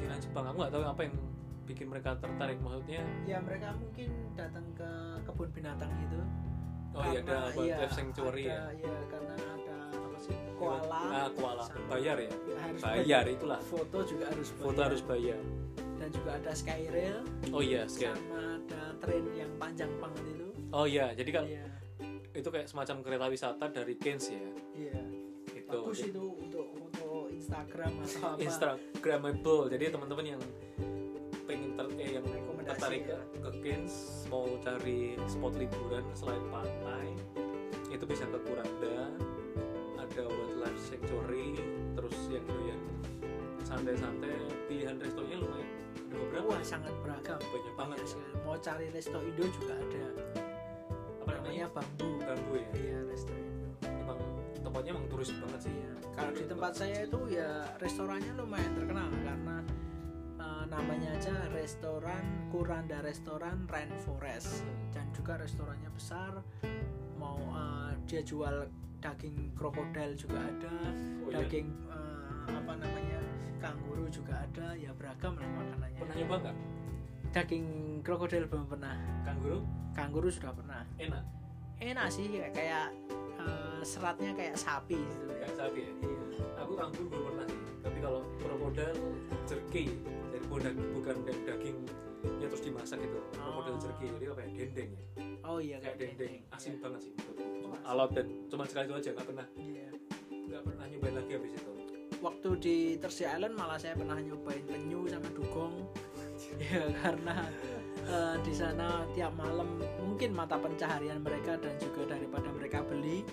Cina Jepang. Aku nggak tahu apa yang bikin mereka tertarik maksudnya? Ya mereka mungkin datang ke kebun binatang itu. oh iya ada Karena, wildlife sanctuary ya ada, Iya, karena ada apa sih? Koala. ah koala. Bayar ya? Ya, harus bayar itulah. Foto juga harus bayar. foto harus bayar. Dan juga ada skyrail. Oh iya sekian sama ada tren yang panjang banget itu. Oh iya jadi kan iya. itu kayak semacam kereta wisata dari Keynes ya? Iya. Itu bagus itu untuk foto Instagram atau apa. Instagramable. Jadi teman-teman yang pengen ter eh, yang Rekomendasi tertarik ya. ke Keynes mau cari spot liburan selain pantai itu bisa ke Kuranda ada wildlife sanctuary terus yang doyan santai-santai pilihan restonya lumayan ada beberapa. Wah ya. sangat beragam. Banyak banget. Ya. mau cari resto Indo juga ada. Apa namanya? Bambu. Bambu ya? Iya resto Indo. Emang tempatnya emang turis banget sih. Iya kalau di tempat saya itu ya restorannya lumayan terkenal karena eh, namanya aja restoran Kuranda Restoran Rainforest dan juga restorannya besar. Mau eh, dia jual daging krokodil juga ada. Oh, iya. daging eh, apa namanya kanguru juga ada. Ya beragam lah makanannya. Pernah nyoba nggak? Daging krokodil belum pernah. Kanguru? Kanguru sudah pernah. Enak? Enak sih kayak, kayak eh, seratnya kayak sapi gitu. Ya kayak sapi ya? Iya. aku kanguru belum pernah sih. Tapi kalau krokodil jerky bukan bukan da- dagingnya terus dimasak gitu Oh. jerky jadi apa ya dendeng ya oh iya kayak dendeng asin Iya. banget sih. Cuma Oh, alot dan cuma sekali itu aja nggak pernah Iya. nggak pernah nyobain lagi habis itu waktu di Thursday Island malah saya pernah nyobain penyu sama dugong ya karena eh, di sana tiap malam mungkin mata pencaharian mereka dan juga daripada mereka beli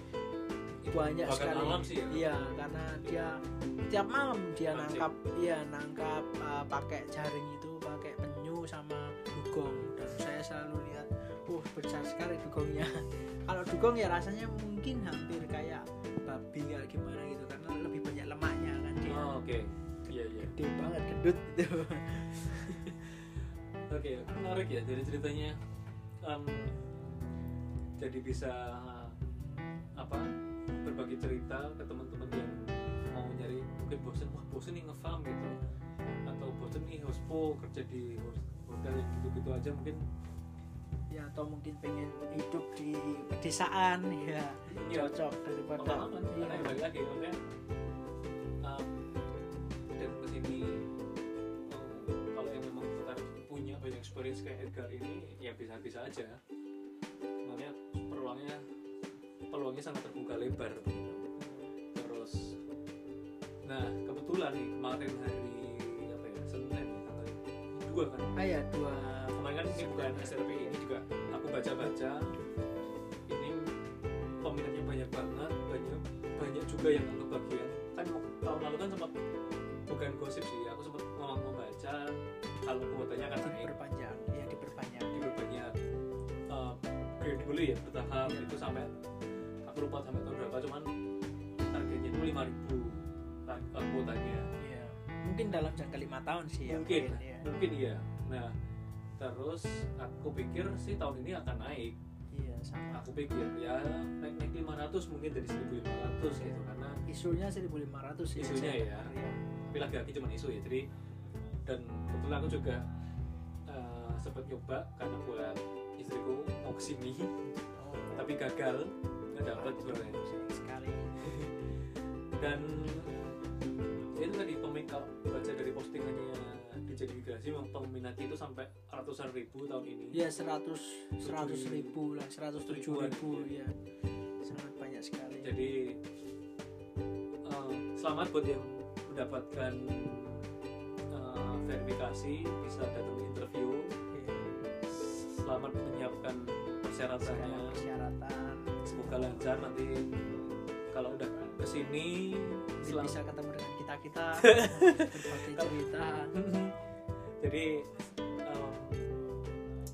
banyak Makan sekali. malam sih ya? iya karena dia tiap malam dia Mancing. nangkap iya nangkap eh, pakai jaring itu pakai penyu sama dugong. Dan saya selalu lihat uh besar sekali dugongnya. <laughs> Kalau dugong ya rasanya mungkin hampir kayak babi kayak gimana gitu karena lebih banyak lemaknya kan dia. Oh, oke. Iya iya. Gede banget gendut gitu <laughs> oke menarik ya dari ceritanya. Em, jadi bisa apa berbagi cerita ke teman-teman yang mau nyari mungkin bosen wah bosen nih ngefarm gitu atau bosen nih hospo kerja di hotel yang gitu-gitu aja mungkin ya atau mungkin pengen hidup di pedesaan ya Iya. cocok daripada pengalaman iya. karena balik lagi maksudnya um, dan ke sini um, kalau yang memang benar punya banyak experience kayak Edgar ini ya bisa-bisa aja makanya peluangnya peluangnya sangat terbuka lebar gitu. terus nah kebetulan nih kemarin hari apa ya Senin ya, tanggal dua kan? Ah ya dua. Kemarin kan ini bukan SRPI ini juga aku baca-baca. Ini peminatnya banyak banget banyak banyak juga yang kebagian kan tahun lalu kan sempat bukan gosip sih aku sempat ngomong membaca kalau kuotanya kan naik. Diperpanjang ya diperpanjang. Di berbanyak uh, gradually ya bertahap Iya. itu sampai aku lupa sampai tahun berapa cuman targetnya itu 5000 uh, kuotanya Iya. Mungkin dalam jangka lima tahun sih ya. mungkin ya. mungkin iya nah terus aku pikir sih tahun ini akan naik Iya sama. aku pikir ya naik naik 500 mungkin dari 1500 gitu karena Isunya 1500 sih. Isunya ya. iya. tapi lagi-lagi cuma isu ya jadi dan kebetulan aku juga uh, sempat nyoba karena buat istriku mau ke sini Oh, tapi gagal nggak dapat sebenarnya sekali. dan ya itu tadi peminat baca dari postingannya DJ Migrasi memang peminatnya itu sampai ratusan ribu tahun ini Ya 100 100 ribu lah, 107 Ribuan, ribu ya. Sangat banyak sekali. jadi uh, selamat buat yang mendapatkan uh, verifikasi bisa datang interview Iya. selamat menyiapkan persyaratannya persyaratan. Semoga lancar nanti kalau udah ke sini Jadi selam- bisa ketemu dengan kita kita <laughs> berbagai cerita. <laughs> jadi um,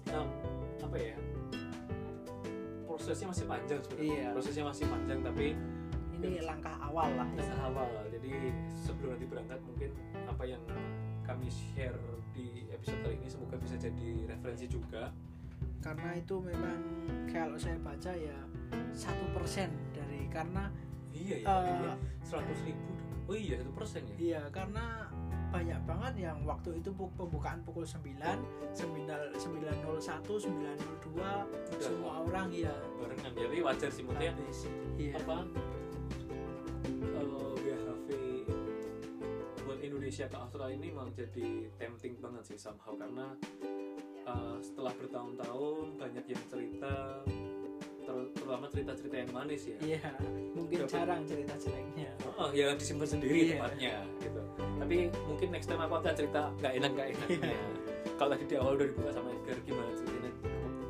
um, apa ya prosesnya masih panjang sebenarnya Iya. prosesnya masih panjang tapi Ini langkah awal lah. ya. tahap awal jadi sebelum nanti berangkat mungkin apa yang kami share di episode kali ini semoga bisa jadi referensi juga Karena itu memang kalau saya baca ya satu persen dari karena iya ya seratus ribu oh iya satu persen ya? Iya karena banyak banget yang waktu itu pembukaan pukul 9 9 901 902 semua orang ya barengan jadi wajar sih maksudnya iya apa eh, BHV buat Indonesia ke Australia ini memang jadi tempting banget sih somehow. Karena eh, setelah bertahun-tahun banyak yang cerita terutama cerita-cerita yang manis ya. Iya mungkin Dapat- jarang cerita jeleknya oh, yang disimpan sendiri Iya. tempatnya gitu. Tapi mungkin next time aku akan cerita nggak enak nggak enaknya <laughs> kalau tadi di awal udah dibuka sama Edgar gimana ceritanya?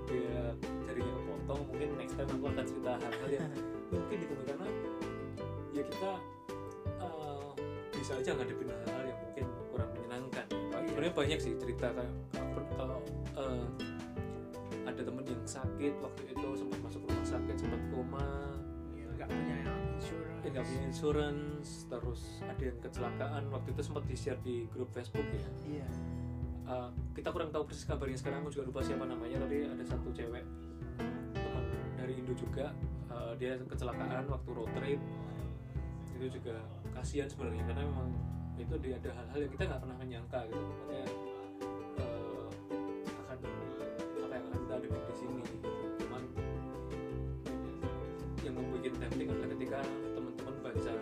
Dia jarinya kepotong mungkin next time aku akan cerita hal-hal yang <laughs> mungkin gitu karena ya kita eh, bisa aja ngadepin hal-hal yang mungkin kurang menyenangkan. Iya. sebenarnya banyak sih cerita kayak kalau- kalau eh, ada temen yang sakit waktu itu sempat masuk rumah sakit sempat koma. Iya, nggak punya insurance. Eh, nggak punya insurance terus ada yang kecelakaan. Waktu itu sempat di share di grup Facebook ya. Iya. Uh, kita kurang tahu persis kabarnya. Sekarang aku juga lupa siapa namanya tapi ada satu cewek teman dari Indo juga. Uh, dia kecelakaan waktu road trip. Itu juga kasihan sebenarnya karena memang itu dia ada hal-hal yang kita nggak pernah menyangka gitu. Makanya hadapin di sini. Gitu. cuman yang membuat tempting adalah ketika teman-teman baca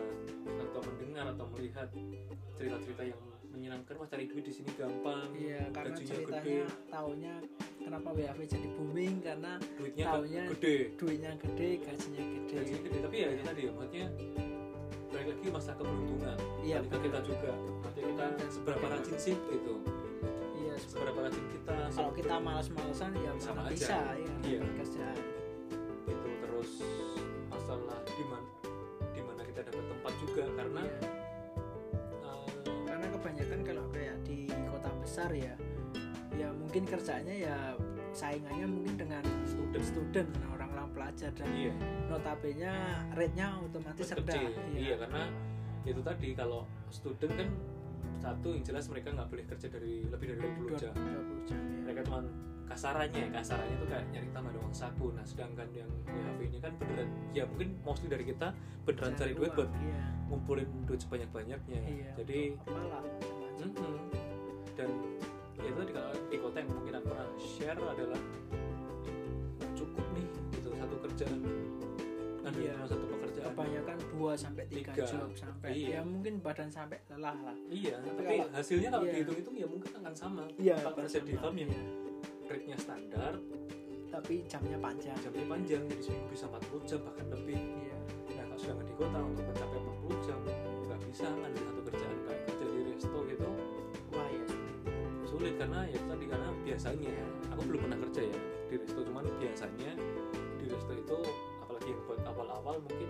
atau mendengar atau melihat cerita-cerita yang menyenangkan wah cari duit di sini gampang iya karena gajinya ceritanya gede taunya kenapa WHV jadi booming? Karena duitnya taunya gede. duitnya gede gajinya gede. Gajinya gede. Tapi ya itu tadi ya maksudnya balik lagi masalah keberuntungan. Iya kita juga maksudnya kita seberapa rajin sih gitu iya seberapa rajin kita kalau kita malas-malasan ya Sama aja. bisa ya Iya. kerjaan gitu terus masalah di mana di mana kita dapat tempat juga karena Iya. uh, karena kebanyakan kalau kayak di kota besar ya ya mungkin kerjanya ya saingannya mungkin dengan student student orang-orang pelajar dan iya notabene rate-nya otomatis rendah kecil iya karena itu tadi kalau student kan satu yang jelas mereka nggak boleh kerja dari lebih dari 20 jam 20 jam. ya. mereka cuma kasarannya kasarannya itu kayak nyari tambah uang saku. Nah sedangkan yang WHV ini kan beneran ya mungkin mostly dari kita beneran cari duit buat iya. ngumpulin duit sebanyak banyaknya iya jadi dan ya itu kalau di kota yang mungkin aku pernah share adalah cukup nih gitu satu kerjaan. Ada Iya. cuma satu pekerjaan kebanyakan 2 sampai 3 Tiga. job sampai. Iya. ya mungkin badan sampai lelah lah. Iya Tapi tapi kalau- hasilnya kalau iya. dihitung-hitung ya mungkin akan sama. Iya kalau kerja di farm yang rate-nya standar. Tapi jamnya panjang. Jamnya panjang jadi seminggu bisa 40 jam bahkan lebih. Iya. Nah, kalau sedangkan di kota untuk mencapai 40 jam nggak bisa ngambil satu kerjaan kayak kerja di resto gitu. Wah ya sulit karena ya tadi karena biasanya ya aku belum pernah kerja ya di resto cuman biasanya di resto itu apalagi yang buat awal-awal mungkin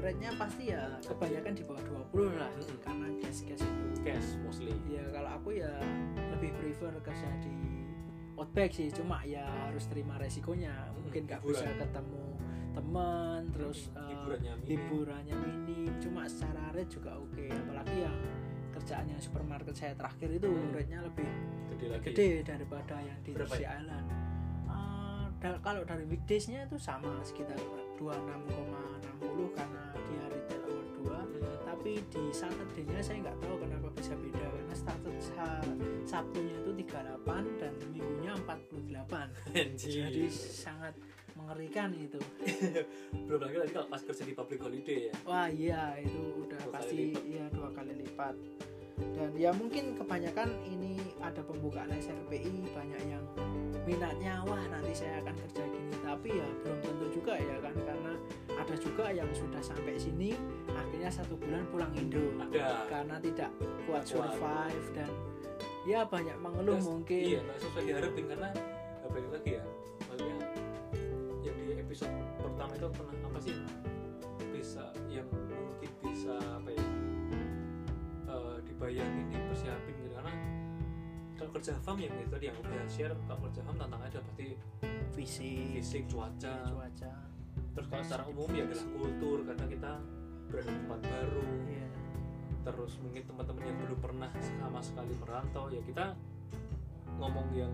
rate-nya pasti ya kebanyakan di bawah 20 lah. Mm-mm. karena gas-gas itu. Cash mostly. Ya kalau aku ya lebih prefer kerja di outback sih. Cuma ya harus terima resikonya. Mungkin nggak hiburan. bisa ketemu teman terus eh, hiburannya minim. hiburannya minim. Cuma secara rate juga oke. Apalagi yang kerjaannya supermarket saya terakhir itu Hmm. rate-nya lebih gede lagi. gede daripada yang di Berapa? Island Eh, da- kalau dari weekdays-nya itu sama sekitar 26,60 karena dia retail hour 2 Hmm. tapi di Saturday-nya saya nggak tahu kenapa bisa beda karena Sa- Sabtunya itu 38 dan Minggunya 48 Anjir. jadi sangat mengerikan itu. <laughs> Belum lagi tadi kalau pas kerja di public holiday ya. Wah iya itu udah Dua pasti iya dua kali lipat dan ya mungkin kebanyakan ini ada pembukaan SRPI banyak yang minatnya wah nanti saya akan kerja gini. Tapi ya belum tentu juga ya kan karena ada juga yang sudah sampai sini akhirnya satu bulan pulang Indo ada. Karena tidak kuat survive dan ya banyak mengeluh Nggak- mungkin. iya nggak sesuai diharapin karena nggak balik lagi ya. Maksudnya yang di episode pertama itu pernah apa sih? Bisa yang mungkin bisa apa ya dibayangin dipersiapin gitu karena kalau kerja farm yang itu tadi yang aku bisa share kalau kerja farm tantangannya ada pasti fisik. fisik cuaca. Cuaca. Terus kalau secara umum ya adalah kultur karena kita berada di tempat baru. Iya. Terus mungkin teman-teman yang belum pernah sama sekali merantau ya kita ngomong yang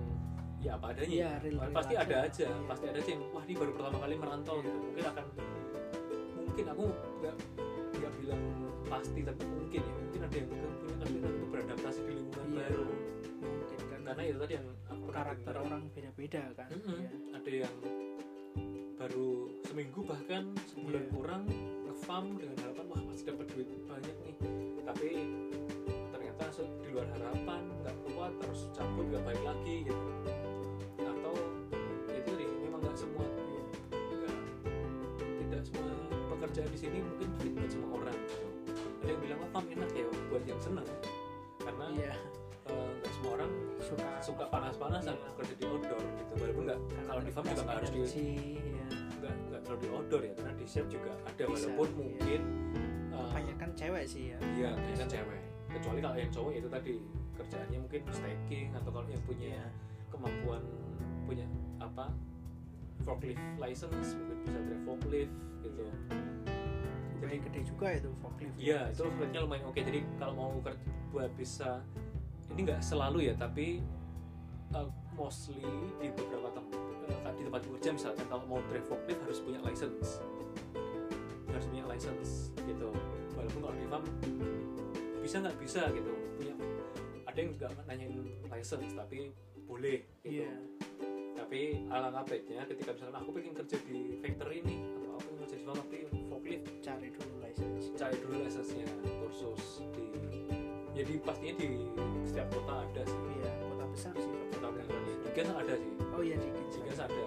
ya apa adanya Iya, ya. real- real pasti ada aja. Iya. pasti ada aja yang wah ini baru pertama kali merantau gitu. Mungkin akan mungkin aku nggak nggak bilang pasti tapi mungkin ya mungkin ada yang punya kesulitan untuk beradaptasi di lingkungan Iya. baru mungkin kan karena itu tadi yang aku karakter dengar. orang beda-beda kan Mm-mm. Iya. ada yang baru seminggu bahkan sebulan Iya. kurang nge-farm dengan harapan wah masih dapat duit banyak nih tapi ternyata di luar harapan nggak kuat terus cabut nggak balik lagi gitu atau ya itu memang nggak semua nggak tidak semua pekerjaan di sini mungkin fit buat semua orang gitu. ada yang bilang wah farm enak ya buat yang seneng karena iya eh, nggak semua orang suka suka panas-panasan Iya. kerja di outdoor gitu walaupun nggak kalau di farm juga nggak harus di iya. nggak nggak terlalu di outdoor ya karena di chef juga ada Bisa, walaupun iya. mungkin uh, kebanyakan cewek sih ya iya kebanyakan cewek kecuali kalau yang cowok itu tadi kerjaannya mungkin staking atau kalau yang punya Iya. kemampuan punya apa forklift license mungkin bisa drive forklift gitu jadi gede juga itu forklift iya itu sebenarnya lumayan. Oke jadi kalau mau buat bisa ini nggak selalu ya tapi uh, mostly di beberapa tempat di tempat kerja misalkan kalau mau drive forklift harus punya license. Harus punya license gitu. Walaupun kalau di farm bisa nggak bisa gitu punya ada yang juga nanyain license tapi boleh gitu. Iya. Tapi alangkah baiknya ketika misalkan aku pengen kerja di factory nih atau aku pengen kerja di farm tapi cari dulu license cari dulu license-nya kursus di jadi pastinya di setiap kota ada sih. Iya kota besar sih. Kota besar. Di Gas ada sih. Oh iya di di Gas ada.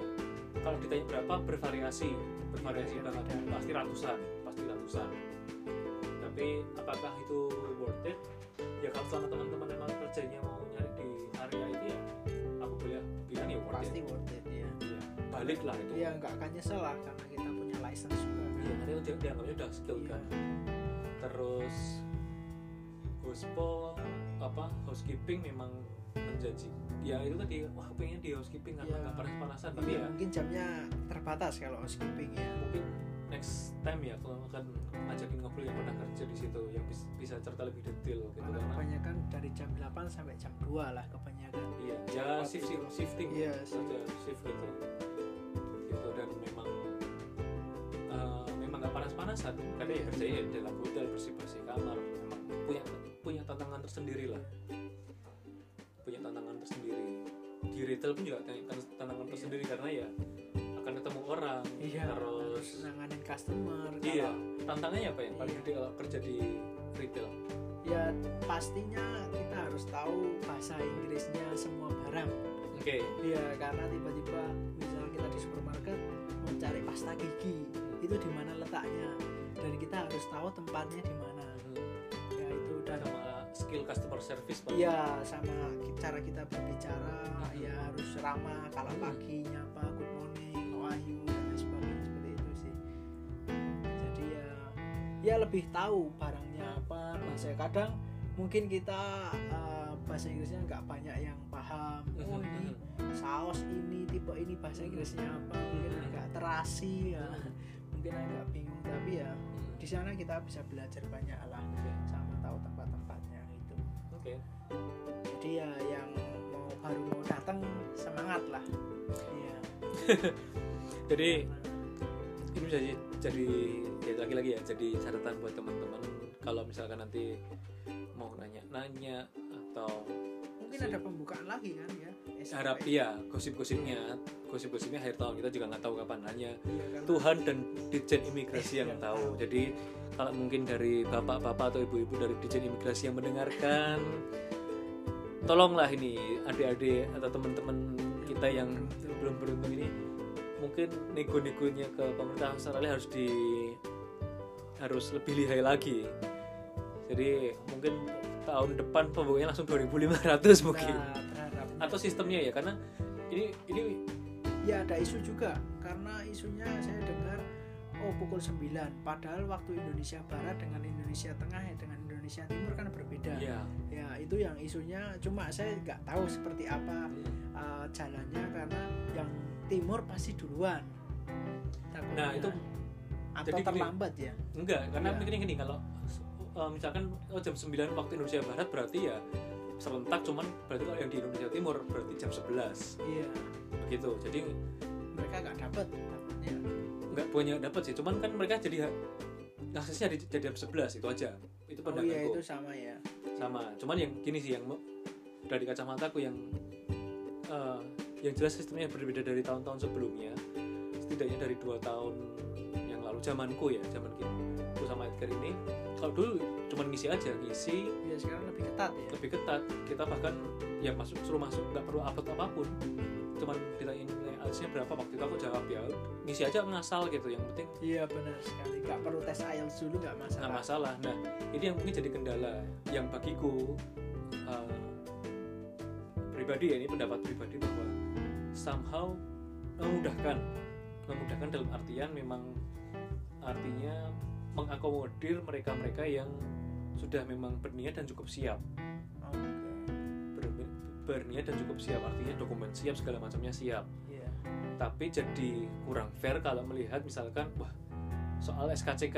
kalau ditanya berapa bervariasi. Bervariasi Iya, banget. beda. pasti ratusan pasti ratusan. Tapi apakah itu worth it? Ya kalau selama teman-teman memang kerjanya mau nyari di area itu ya aku bilang bilang ya worth pasti it worth it. ya. Balik lah itu. Iya nggak akan nyesel lah karena kita punya license juga. Iya, karena dia dianggapnya udah skill Iya. kan. Terus housepo apa housekeeping memang menjanji. Ya itu tadi wah aku pengen di housekeeping karena Iya. nggak panas-panasan tapi Iya, ya mungkin jamnya terbatas kalau housekeeping ya. Mungkin next time ya aku akan ngajakin ngobrol yang pernah kerja di situ yang bis- bisa cerita lebih detail gitu karena karena kebanyakan dari jam 8 sampai jam 2 lah kebanyakan. Iya ya shift shift- shifting Iya, shift gitu gitu dan memang eh, memang nggak panas-panasan. Karena ya kerjanya di dalam hotel bersih-bersih kamar memang punya punya tantangan tersendiri lah. Punya tantangan tersendiri. Di retail pun juga tantangan Iya. tersendiri karena ya akan ketemu orang iya terus nanganin customer iya kalau- tantangannya apa ya? Paling Iya. gede kalau kerja di retail? Ya pastinya kita harus tahu bahasa Inggrisnya semua barang. Oke. Iya, karena tiba-tiba kita di supermarket mau cari pasta gigi, itu di mana letaknya dan kita harus tahu tempatnya di mana. Ya itu dan sama skill customer service Pak. iya sama cara kita berbicara Mhm. ya harus ramah kalau Mhm. pagi nyapa good morning, how are you dan lain sebagainya seperti itu sih. Jadi ya ya lebih tahu barangnya apa bahasa kadang mungkin kita uh, bahasa Inggrisnya nggak banyak yang paham. Oh ini saus ini tipe ini bahasa Inggrisnya apa? Mungkin agak terasi ya. Mungkin agak bingung tapi ya di sana kita bisa belajar banyak lah sama tahu tempat-tempatnya gitu. Oke. Jadi ya yang mau baru mau datang semangat lah. Iya. <laughs> Jadi ini bisa jadi, jadi ya lagi-lagi ya jadi catatan buat teman-teman. Kalau misalkan nanti mau nanya-nanya atau mungkin ada pembukaan lagi kan ya SMP. harap iya gosip-gosipnya gosip-gosipnya akhir tahun kita juga nggak tahu kapan hanya Iya, kan? Tuhan dan Ditjen Imigrasi yang Yang tahu. tahu. Jadi kalau mungkin dari bapak-bapak atau ibu-ibu dari Ditjen Imigrasi yang mendengarkan, <laughs> tolonglah ini adik-adik atau teman-teman kita yang belum beruntung ini mungkin nego-negonya ke pemerintah Australia harus di harus lebih lihai lagi. Jadi mungkin tahun depan pembukanya langsung 2.500 mungkin. Nah, berharapnya. Atau sistemnya ya karena ini ini ya ada isu juga karena isunya saya dengar oh pukul 9 padahal waktu Indonesia Barat dengan Indonesia Tengah ya dengan Indonesia Timur kan berbeda ya ya itu yang isunya cuma saya nggak tahu seperti apa uh, jalannya karena yang timur pasti duluan Takutnya. Nah, itu atau jadi gini. terlambat ya Enggak, karena Iya. mungkin gini kalau uh, misalkan oh, jam 9 waktu Indonesia Barat berarti ya serentak cuman berarti kalau yang di Indonesia Timur berarti jam 11 iya gitu. Jadi mereka nggak dapat enggak punya dapat sih, cuman kan mereka jadi aksesnya di, jadi jam 11 itu aja. Itu oh iya itu sama ya sama. Cuman yang gini sih yang dari kacamataku yang uh, yang jelas sistemnya berbeda dari tahun-tahun sebelumnya. Setidaknya dari dua tahun zamanku ya, zaman kita sama Edgar ini. Kalau dulu cuman ngisi aja, ngisi. Ya sekarang lebih ketat ya. Lebih ketat. Kita bahkan ya masuk suruh masuk nggak perlu upload apa pun. Cuman ditanyain nilai IELTS-nya berapa? Waktu itu aku jawab ya ngisi aja ngasal gitu. Yang penting iya benar sekali. Nggak perlu tes IELTS dulu nggak masalah. Nggak masalah. Nah ini yang mungkin jadi kendala yang bagiku uh, pribadi ya ini pendapat pribadi bahwa somehow memudahkan. Memudahkan dalam artian memang artinya mengakomodir mereka-mereka yang sudah memang berniat dan cukup siap. Ber- berniat dan cukup siap artinya dokumen siap segala macamnya siap Iya. tapi jadi kurang fair kalau melihat misalkan wah soal SKCK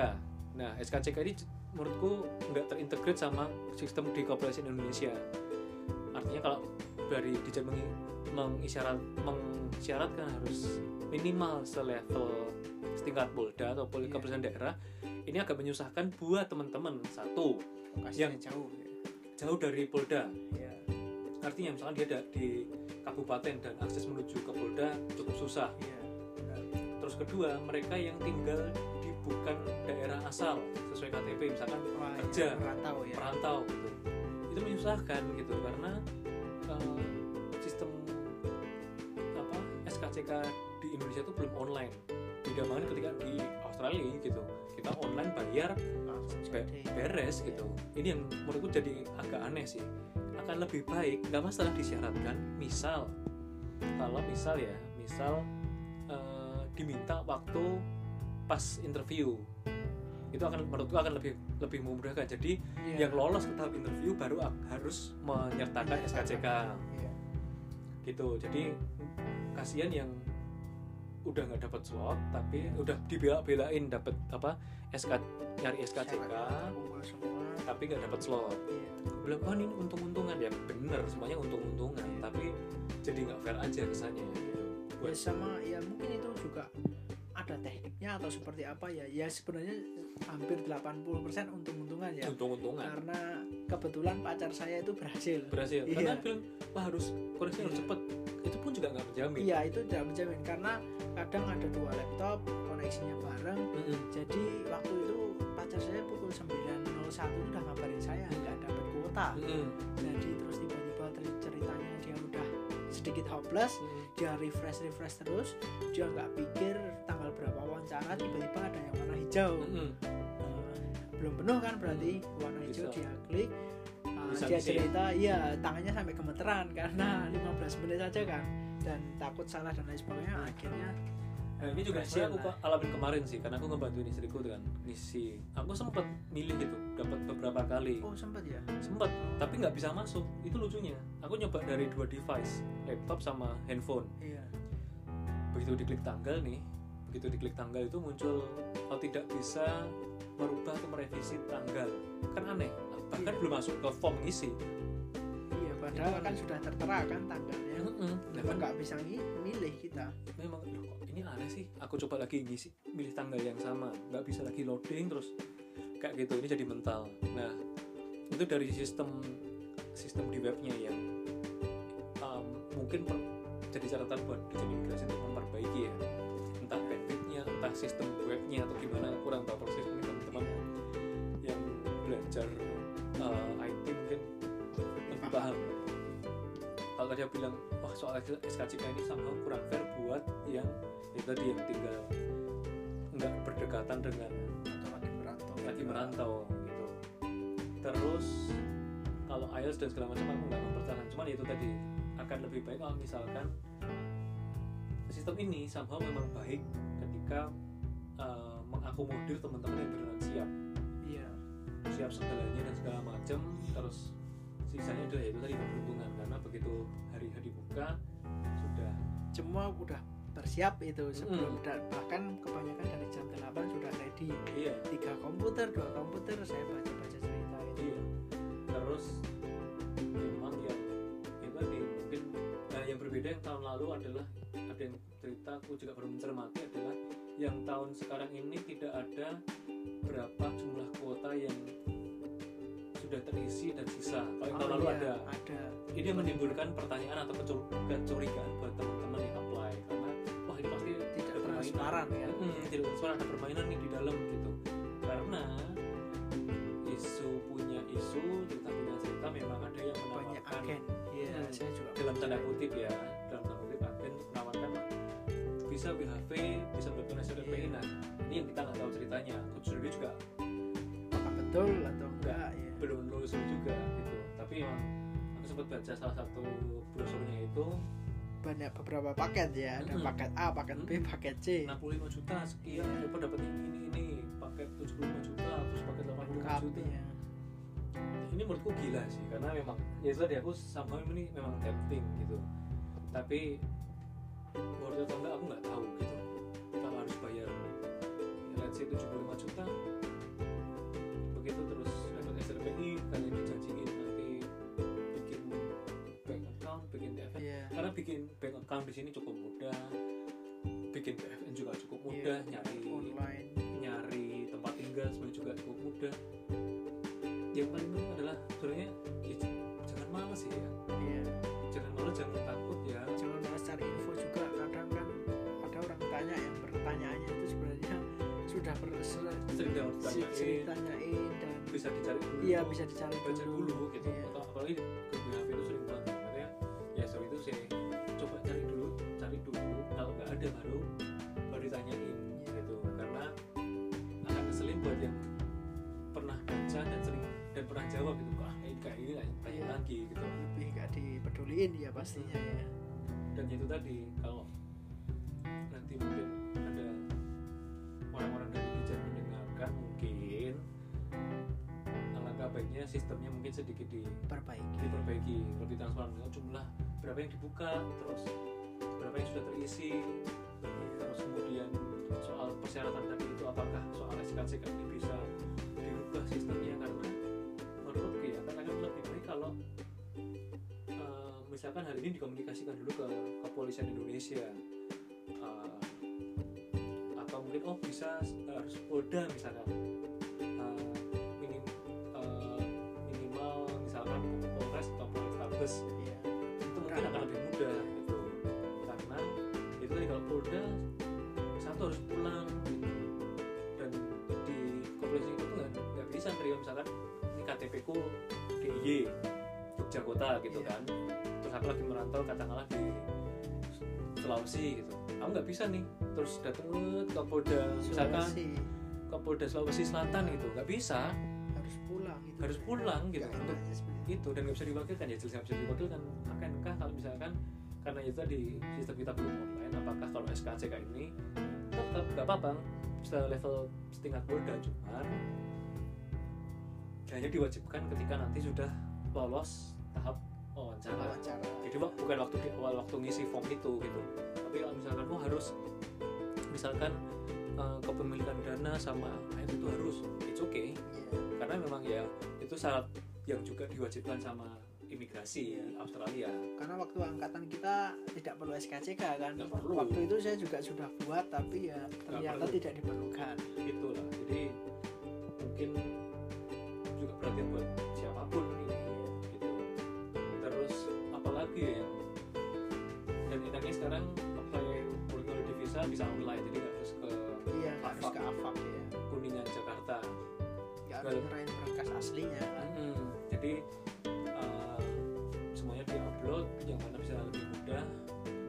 nah SKCK ini menurutku nggak terintegrate sama sistem di Koperasi Indonesia artinya kalau dari Dijen mengi- mengisyarat mengisyaratkan harus minimal selevel setingkat Polda atau Pol Iya. Kepolisian daerah ini agak menyusahkan buat teman-teman satu Lokasinya Yang- jauh ya. jauh dari Polda Iya. artinya misalkan dia ada di kabupaten dan akses menuju ke Polda cukup susah Iya. terus kedua mereka yang tinggal di bukan daerah asal sesuai KTP misalkan Wah, Kerja. iya, merantau ya. perantau gitu itu menyusahkan gitu karena eh, sistem apa SKCK di Indonesia itu belum online beda banget ketika di Australia gitu. Kita online bayar be- beres gitu. Ini yang menurutku jadi agak aneh sih. Akan lebih baik nggak masalah disyaratkan misal kalau misal ya misal eh, diminta waktu pas interview. Itu akan menurutku akan lebih lebih memudahkan. Jadi Iya. yang lolos ke tahap interview baru harus menyertakan SKCK Iya. gitu. Jadi kasihan yang udah nggak dapat slot tapi udah dibela-belain dapat apa SK nyari SKCK tapi nggak dapat slot Iya. bilang oh ini untung-untungan ya bener semuanya untung-untungan Iya. tapi jadi nggak fair aja kesannya gitu. Ya sama ya mungkin itu juga ada tekniknya atau seperti apa ya. Ya sebenarnya hampir 80% untung-untungan ya. untung-untungan Karena kebetulan pacar saya itu berhasil. berhasil Iya. karena bilang wah harus koneksi harus Iya. cepet itu pun juga nggak menjamin Iya, itu tidak menjamin karena kadang ada dua laptop koneksinya bareng. Mm-mm. Jadi waktu itu pacar saya pukul 9.01 itu udah ngabarin saya nggak dapat kuota. Mm-mm. Jadi terus tiba-tiba cer- ceritanya sedikit hopeless, Mm-mm. dia refresh refresh terus, dia nggak pikir tanggal berapa wawancara, tiba-tiba ada yang warna hijau. Mm-mm. Eh, belum penuh kan berarti warna hijau Bisa. dia klik. Bisa dia cerita, iya tangannya sampai gemeteran karena 15 menit saja kan dan takut salah dan lain sebagainya. Akhirnya Nah, ini juga sebenarnya aku ke- alamin kemarin sih karena aku ngebantuin istriku dengan ngisi. Aku sempet milih gitu dapat beberapa kali. Oh sempat ya? Sempet tapi nggak bisa masuk. Itu lucunya. Aku nyoba dari dua device laptop sama handphone. Iya. Begitu diklik tanggal nih begitu diklik tanggal itu muncul oh tidak bisa merubah atau merevisi tanggal. Kan aneh bahkan Iya. belum masuk ke form ngisi. Iya padahal kan sudah tertera kan tanggalnya. Heeh. Kenapa nggak bisa milih kita. Memang ini aneh sih aku coba lagi ngisi milih tanggal yang sama nggak bisa lagi loading terus kayak gitu ini jadi mental. Nah itu dari sistem sistem di webnya yang um, mungkin per- jadi catatan buat dijen imigrasi untuk memperbaiki ya. Entah bandwidthnya entah sistem webnya atau gimana kurang tahu persis mungkin teman-teman yang belajar uh, IT mungkin lebih paham. Kalau dia bilang soal SKCK ini somehow kurang fair buat yang itu tadi yang tinggal nggak berdekatan dengan atau lagi merantau. Lagi merantau gitu. Terus kalau IELTS dan segala macam aku nggak mempertahankan. Cuman itu tadi akan lebih baik kalau misalkan sistem ini somehow memang baik ketika uh, mengakomodir teman-teman yang beneran siap. Iya. Siap segalanya dan segala macam terus sisanya adalah itu tadi keberuntungan. Karena begitu dibuka sudah semua udah bersiap itu sebelum Mm. dan bahkan kebanyakan dari jam 8 sudah ready. Iya. Tiga komputer dua komputer saya baca baca cerita itu. Iya. Terus memang yang itu tadi mungkin nah yang berbeda yang tahun lalu adalah ada yang cerita aku juga baru mencermati adalah yang tahun sekarang ini tidak ada berapa jumlah kuota yang sudah terisi dan sisa. Kalau yang tahun Oh, lalu iya, ada. ada. Ini yang menimbulkan pertanyaan atau kecur- kecurigaan buat teman-teman yang apply karena wah ini pasti tidak ada permainan. transparan ya. Hmm, tidak transparan ada permainan nih di dalam gitu. Karena isu punya isu cerita punya cerita memang ada yang banyak menawarkan. agen. Iya Hmm. saya juga dalam tanda kutip ya dalam tanda kutip agen menawarkan bisa BHV bisa SNMPI Iya. nah ini yang kita nggak tahu ceritanya. Rudy juga betul atau enggak ya. Belum lulus juga gitu. Tapi memang aku sempat baca salah satu brosurnya itu. Banyak beberapa paket ya. Ada Mm-mm. paket A paket B paket C. 65 juta sekian. Iya. dapat dapat ini ini ini. Paket 75 juta terus paket 85 lengkap juta. ya ini menurutku gila sih karena memang ya tadi aku sama ini memang tempting gitu. Tapi worth atau enggak aku nggak tahu gitu. Kalau harus bayar. Ya, let's say 75 juta begitu terus dapat SRPI kalian dijanjiin nanti bikin bank account bikin TFN Iya. karena bikin bank account di sini cukup mudah bikin BFN juga cukup mudah Iya, nyari online. nyari tempat tinggal sebenarnya juga cukup mudah. Yang paling penting adalah sebenarnya ya, jangan malas sih ya. Iya. Jangan malas jangan takut ya. Jangan malas cari info juga. Kadang kan ada orang tanya yang pertanyaannya itu sebenarnya sering dapat sering tanyain tanyain dan bisa dicari dulu. Iya bisa dicari baca dulu. gitu. Iya. atau apalagi ke BHV itu sering banget. Makanya ya soal itu sih. Coba cari dulu cari dulu. Kalau nggak ada baru baru ditanyain gitu. Karena akan ngeselin buat yang pernah baca dan sering dan pernah jawab gitu. Wah ini kayak ini tanya Iya. lagi gitu. Lebih gak dipeduliin ya pastinya ya. Dan itu tadi kalau nanti mungkin orang-orang dari Dijen mendengarkan mungkin alangkah baiknya sistemnya mungkin sedikit di perbaiki diperbaiki. Lebih transparan dengan jumlah berapa yang dibuka terus berapa yang sudah terisi terus kemudian soal persyaratan tadi itu apakah soal SKCK ini bisa dirubah sistemnya? Karena menurutku ya akan akan lebih baik kalau eh, misalkan hal ini dikomunikasikan dulu ke kepolisian Indonesia oh bisa eh, harus Polda misalkan. Eh, minim, eh, minimal misalkan Polres atau Polrestabes iya. Itu mungkin akan lebih mudah gitu. Karena itu tadi kalau Polda satu harus pulang gitu. dan di kepolisian itu nggak nggak bisa terima misalkan ini KTP ku DIY Jogja kota gitu Iya. kan. Terus aku lagi merantau katakanlah di Sulawesi gitu. Aku nggak bisa nih terus datang ke Polda misalkan ke Polda Sulawesi Selatan gitu nggak bisa. Harus pulang itu. Harus pulang gitu. Nggak untuk itu dan nggak bisa diwakilkan. Ya jelas nggak bisa diwakilkan. Akankah kalau misalkan karena itu tadi sistem kita belum online apakah kalau SKCK ini tetap nggak apa-apa? Bisa level setingkat Polda cuman hanya diwajibkan ketika nanti sudah lolos tahap wawancara. Wawancara. Jadi bukan waktu di awal waktu ngisi form itu gitu. Tapi kalau misalkan oh harus misalkan eh, kepemilikan dana sama ayat itu harus it's okay. Iya. karena memang ya itu syarat yang juga diwajibkan sama imigrasi Iya. Australia. Karena waktu angkatan kita tidak perlu SKCK kan. Nggak perlu. waktu itu saya juga sudah buat tapi ya ternyata tidak diperlukan. Gitu lah jadi mungkin juga perhatian buat siapa pun ini gitu terus apalagi ya yang dan enaknya sekarang bisa online jadi nggak harus ke iya nggak harus Afak. ke AFAK ya kuningan Jakarta. Nggak harus ngerain berkas aslinya. Kan Mm, jadi uh, semuanya diupload yang mana bisa lebih mudah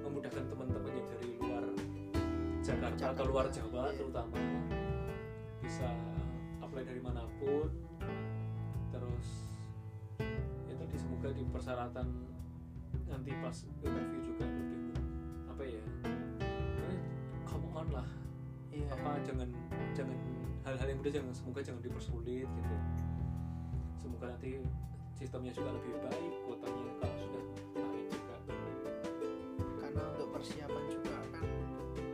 memudahkan teman-teman yang dari luar Jakarta, Jakarta, atau luar Jawa iya. terutama. Bisa apply dari mana pun. Terus ya tadi semoga di persyaratan nanti pas interview juga jangan jangan hal-hal yang mudah jangan semoga jangan dipersulit gitu. Semoga nanti sistemnya juga lebih baik kuotanya kalau sudah naik juga. Karena untuk persiapan juga kan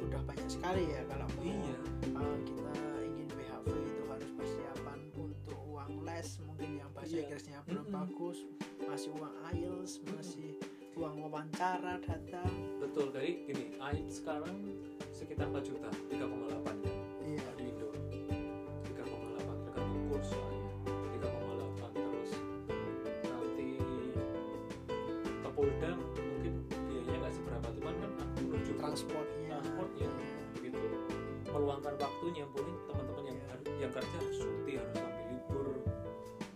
udah banyak sekali ya kalau mau iya. uh, kita ingin WHV itu harus persiapan untuk uang les mungkin yang bahasa Iya. Inggrisnya belum Mm-mm. bagus masih uang IELTS masih uang wawancara datang betul dari gini AIT sekarang sekitar 4 juta 3,8 tergantung kurs soalnya 3,8 terus nanti ke Polda mungkin biayanya nggak seberapa cuman kan menuju transportnya. transportnya begitu meluangkan waktunya mungkin teman-teman yang Iya. yang kerja harus cuti harus ambil libur.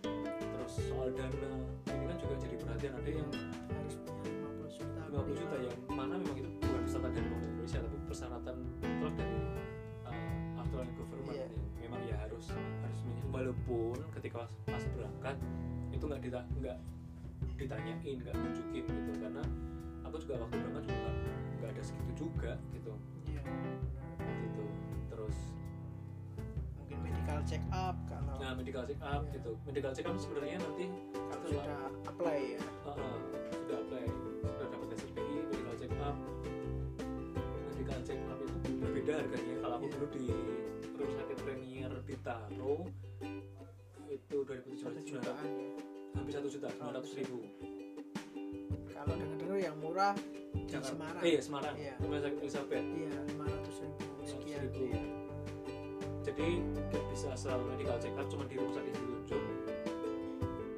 Terus soal dana ini kan juga jadi perhatian. Ada yang harus punya 50 juta. 50 juta yang mana memang itu bukan persyaratan dari pemerintah Indonesia tapi persyaratan mutlak dari Australian government yang memang ya harus harus walaupun ketika pas, berangkat itu nggak dita nggak ditanyain nggak nunjukin gitu. Karena aku juga waktu berangkat juga nggak- ada segitu juga gitu. Iya. gitu. Terus mungkin medical check up kalau nah medical check up Iya. gitu. Medical check up sebenarnya nanti kalau sudah apply ya? Uh, uh, sudah apply sudah dapat SRPI medical check up medical check up itu. Berbeda harganya. Kalau aku Iya. dulu di rumah sakit Premier Bintaro itu 2017 satu jutaan ya. Hampir satu juta dua ratus ribu. Kalau dengar-dengar yang murah di Semarang. Eh iya Semarang. Iya. rumah sakit Elizabeth. Iya 500 ribu. Sekian 500.000. iya. jadi nggak bisa selalu medical check up cuma di rumah sakit ditunjuk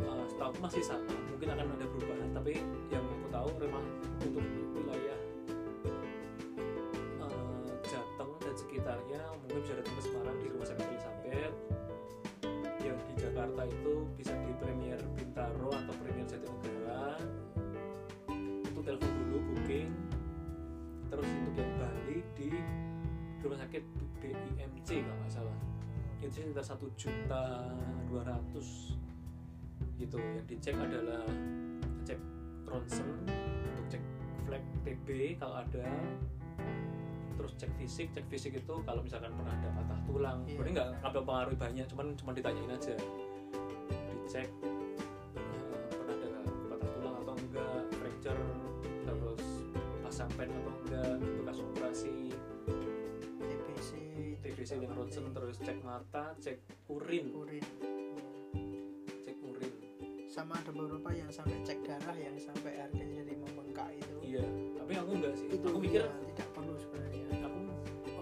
uh, setahu aku masih sama mungkin akan ada perubahan tapi yang aku tahu rumah untuk wilayah dan sekitarnya mungkin bisa datang ke Semarang di rumah sakit Elizabeth yang di Jakarta itu bisa di Premier Bintaro atau Premier Jatinegara. Itu telepon dulu booking. Terus untuk yang Bali di rumah sakit BIMC kalau nggak salah. Itu sekitar satu juta dua ratus. Gitu yang dicek adalah cek ronsen untuk cek flek TB kalau ada terus cek fisik cek fisik itu kalau misalkan pernah ada patah tulang. Iya. sebenarnya nggak nggak mempengaruhi banyak cuman cuma ditanyain aja. Dicek eh, pernah ada patah tulang atau enggak fracture terus pasang pen atau enggak bekas operasi. TBC TBC yang ronsen terus cek mata cek urin. Urin. Cek urin. Sama ada beberapa yang sampai cek darah yang sampai harganya jadi membengkak itu. Iya tapi aku enggak sih. Itu aku mikir ya,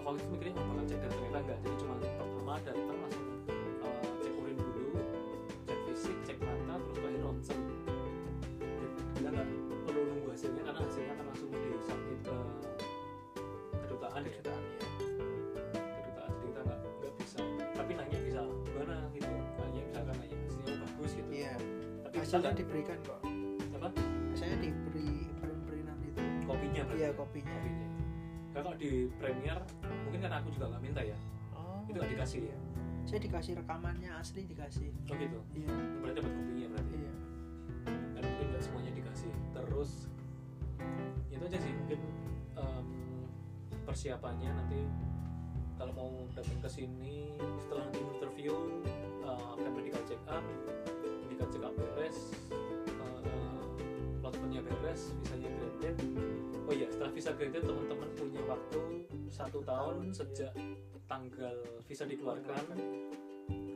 waktu itu mikirnya bakal cek darah ternyata enggak jadi cuma pertama datang langsung uh, cek urin dulu cek fisik cek mata terus terakhir ronsen. Jadi kita nggak perlu nunggu hasilnya karena hasilnya akan langsung disubmit ke kedutaan ya. Kejutaan ya kedutaan. Jadi kita nggak nggak bisa. Tapi nanya bisa gimana gitu. Nanya misalkan nanya hasilnya bagus gitu. Iya. Tapi hasilnya nggak diberikan kok. Apa? Saya diberi print-printan itu. Kopinya berarti? Iya ya? kopinya. Kopinya Kalau di Premiere mungkin karena aku juga nggak minta ya. Oh itu nggak dikasih. iya. saya dikasih rekamannya asli dikasih. Oh gitu? Iya. Berarti dapat kopinya berarti? Iya. Karena mungkin nggak semuanya dikasih. Terus itu aja sih mungkin em, persiapannya nanti kalau mau datang ke sini setelah nanti interview uh, akan medical check up. Medical check up beres plotnya beres visanya granted oh iya setelah visa granted teman-teman punya waktu satu tahun sejak tanggal visa dikeluarkan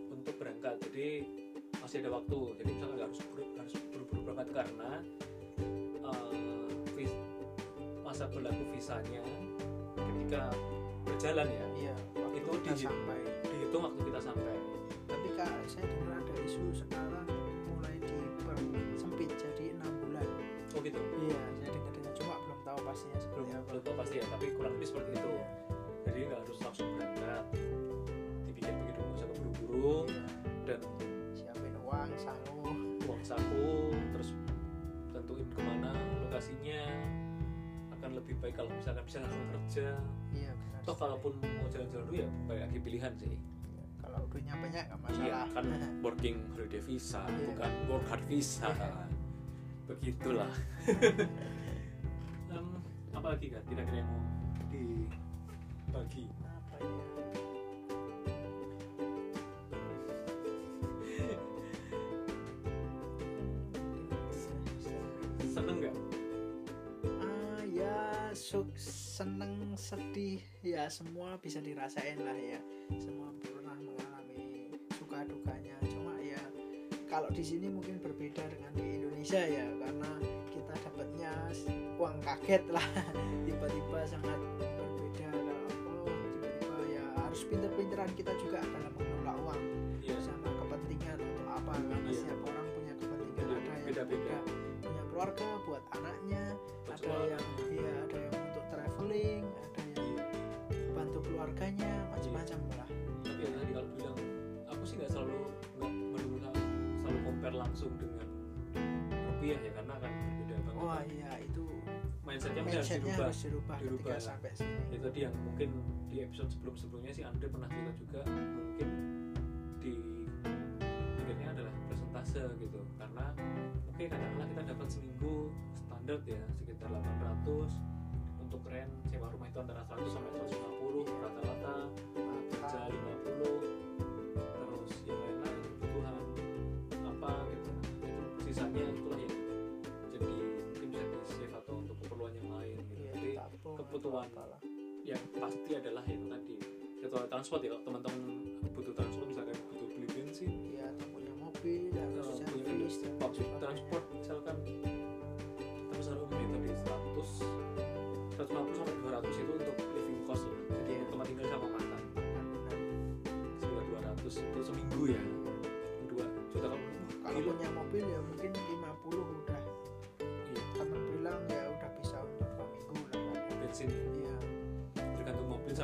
untuk berangkat. Jadi masih ada waktu. Jadi misalnya nggak harus buru- harus buru-buru berangkat karena uh, vis- masa berlaku visanya ketika berjalan ya iya waktu Itu kita di- sampai. dihitung waktu kita sampai. Tapi kak saya dengar ada isu sekarang mulai dipersempit. Jadi gitu? Iya saya dengar dengar cuma belum tahu pastinya belum apa. belum tahu pasti ya tapi kurang lebih seperti itu. Iya. jadi nggak harus langsung berangkat dipikir begitu nggak usah keburu-buru Iya. dan siapin uang sangu uang saku terus tentuin ke mana lokasinya. Akan lebih baik kalau misalkan bisa langsung kerja. Iya benar toh kalaupun mau jalan-jalan dulu ya balik lagi pilihan sih. Iya, kalau duitnya banyak nggak iya masalah. kan working holiday visa Iya. bukan work hard visa. Iya. Begitulah. <laughs> Em, apa lagi kan kira-kira yang mau dibagi? Apa ya seneng nggak? Ah, ya suk seneng sedih. Ya semua bisa dirasain lah ya. Semua pernah mengalami suka dukanya. Cuma ya kalau di sini mungkin berbeda dengan di Indonesia ya karena kita dapatnya uang kaget lah. <laughs> Tiba-tiba sangat berbeda kalau oh, tiba-tiba ya harus pinter-pinteran kita juga dalam mengelola uang. Iya, sama kepentingan untuk apa karena Iya. setiap orang punya kepentingan. Beda- ada yang beda-beda. punya keluarga buat anaknya ada Betul. yang iya ada yang untuk traveling ada yang bantu keluarganya macam-macam lah. Tapi ya tadi kalau bilang aku sih nggak selalu nggak melulu selalu compare langsung dengan rupiah ya karena akan berbeda banget. Wah iya itu mindsetnya mindsetnya dirubah harus dirubah, Dirubah. ketika sampai sini. Itu tadi yang mungkin di episode sebelum-sebelumnya si Andre pernah cerita juga mungkin di pikirnya adalah persentase gitu. Karena oke katakanlah kita dapat seminggu standar ya sekitar 800 untuk rent sewa rumah itu antara 100 sampai 150 rata-rata kebutuhan apalah. yang pasti adalah itu tadi kebutuhan transport ya kalau teman-teman butuh transport misalkan butuh beli bensin iya atau punya mobil harus eh, punya sebagainya. transport misalkan tapi selalu umum itu di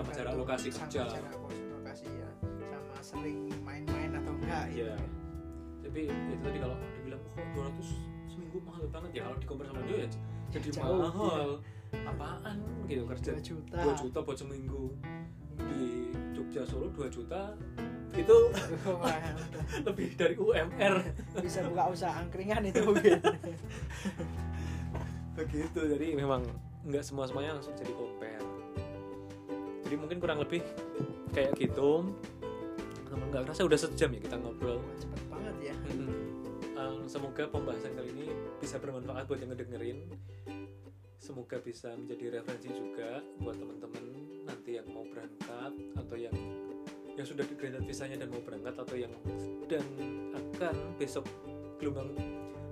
sama jarak Tergantung lokasi sama kerja. jarak lokasi ya. Sama sering main-main atau enggak gitu Iya. kan. tapi itu tadi kalau dibilang oh 200 seminggu mahal banget ya? Kalau di compare sama dia ya jadi Jauh, mahal. apaan gitu kerja? 2 juta. 2 juta buat seminggu. Di Jogja Solo 2 juta. <laughs> Itu <laughs> lebih dari UMR <laughs> bisa buka usaha angkringan itu mungkin begitu. Jadi memang nggak semua semuanya langsung jadi compare jadi mungkin kurang lebih kayak gitu. Teman nggak kerasa udah sejam ya kita ngobrol. Cepet banget ya. Mm-mm. Um, semoga pembahasan kali ini bisa bermanfaat buat yang ngedengerin. Semoga bisa menjadi referensi juga buat teman-teman nanti yang mau berangkat atau yang yang sudah di granted visanya dan mau berangkat atau yang sedang akan besok gelombang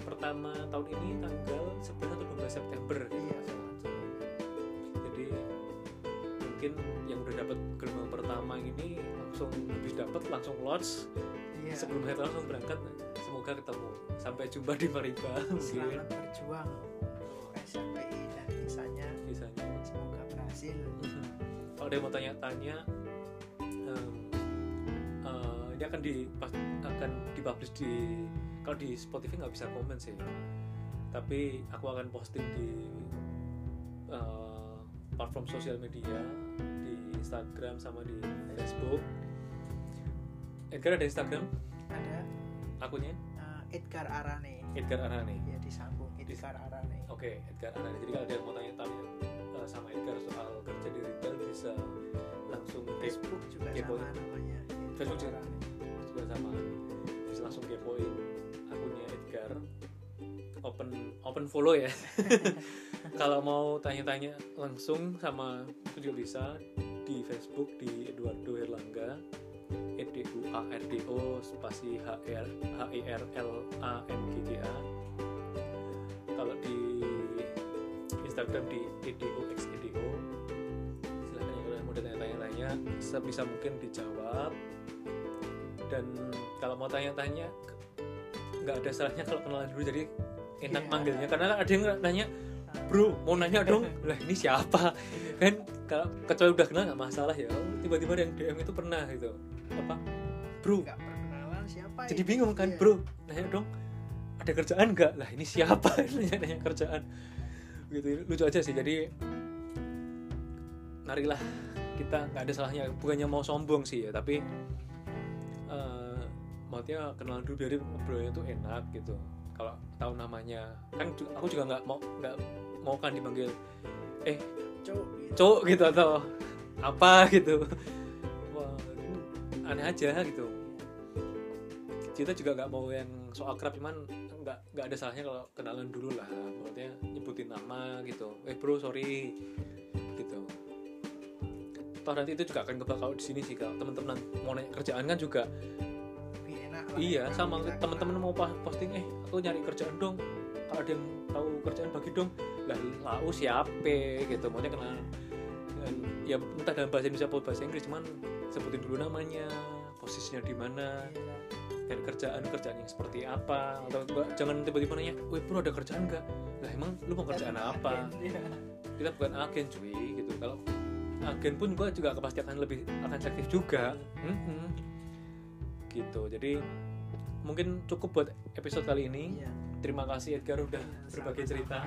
pertama tahun ini tanggal 11 atau 12 September. Iya mungkin yang udah dapat gelombang pertama ini langsung habis dapat langsung lodge iya. Sebelum hari langsung berangkat semoga ketemu. Sampai jumpa di Mariba selamat berjuang. Untuk SMPI dan bisanya bisanya semoga berhasil. <laughs> Kalau ada yang mau tanya-tanya eh, ini akan di akan dipublish di kalau di Spotify nggak bisa komen sih. Tapi aku akan posting di eh, platform sosial media di Instagram sama di Facebook. Edgar ada Instagram? Ada. Akunnya? Uh, Edgar Arane. Edgar Arane. Ya disambung. Edgar Arane. Oke, Edgar Arane. Jadi kalau ada yang mau tanya-tanya eh, sama Edgar soal kerja di retail bisa langsung Facebook juga sama namanya. Facebook juga. Juga sama. Bisa langsung kepoin akunnya Edgar open open follow ya. <laughs> Kalau mau tanya-tanya langsung sama juga bisa di Facebook di Eduardo Erlangga E D U A R D O spasi H R H E R L A N G G A. Kalau di Instagram di E D O X E D O silahkan yang kalian mau tanya-tanya sebisa mungkin dijawab. Dan kalau mau tanya-tanya nggak ada salahnya kalau kenalan dulu. Jadi enak Iya. manggilnya karena ada yang nanya bro mau nanya dong <laughs> lah ini siapa? Kan kalau kecuali udah kenal nggak masalah ya tiba-tiba ada yang DM itu pernah gitu. Apa? Bro. Nggak perkenalan siapa jadi bingung kan Iya. bro nanya dong ada kerjaan nggak? Lah ini siapa? <laughs> Nanya nanya kerjaan. Gitu lucu aja sih jadi marilah kita nggak ada salahnya bukannya mau sombong sih ya tapi eh maksudnya kenalan dulu biar ngobrolnya tuh enak gitu kalau tahu namanya. Kan aku juga nggak mau nggak mau kan dipanggil eh gitu. cowok gitu atau apa? gitu. Wah aneh aja gitu. Kita juga nggak mau yang so akrab cuman nggak nggak ada salahnya kalau kenalan dulu lah. Maksudnya nyebutin nama gitu. Eh bro sorry. Gitu. Toh nanti itu juga akan kebakau di sini sih kalau teman-teman mau nanya kerjaan kan juga lah iya ya, sama kita teman-teman mau posting eh aku nyari kerjaan dong. Kalau ada yang tahu kerjaan bagi dong. Lah lau siapa gitu maunya kenal Dan, ya entah dalam bahasa Indonesia atau bahasa Inggris cuman sebutin dulu namanya posisinya di mana dan kerjaan kerjaan yang seperti apa. Atau enggak, jangan tiba-tiba nanya weh bro ada kerjaan nggak? Lah emang lu mau kerjaan apa? agen, iya. kita bukan agen cuy gitu. Kalau agen pun gua juga pasti akan lebih akan selektif juga. Mm-mm gitu. Jadi mungkin cukup buat episode kali ini. Ya. terima kasih Edgar udah ya, berbagi cerita.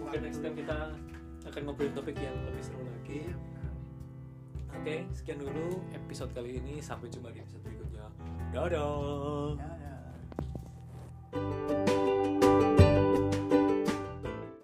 Mungkin next time kita akan ngobrolin topik yang lebih seru lagi. Iya, Oke sekian dulu episode kali ini. Sampai jumpa di episode berikutnya. Dadah, dadah.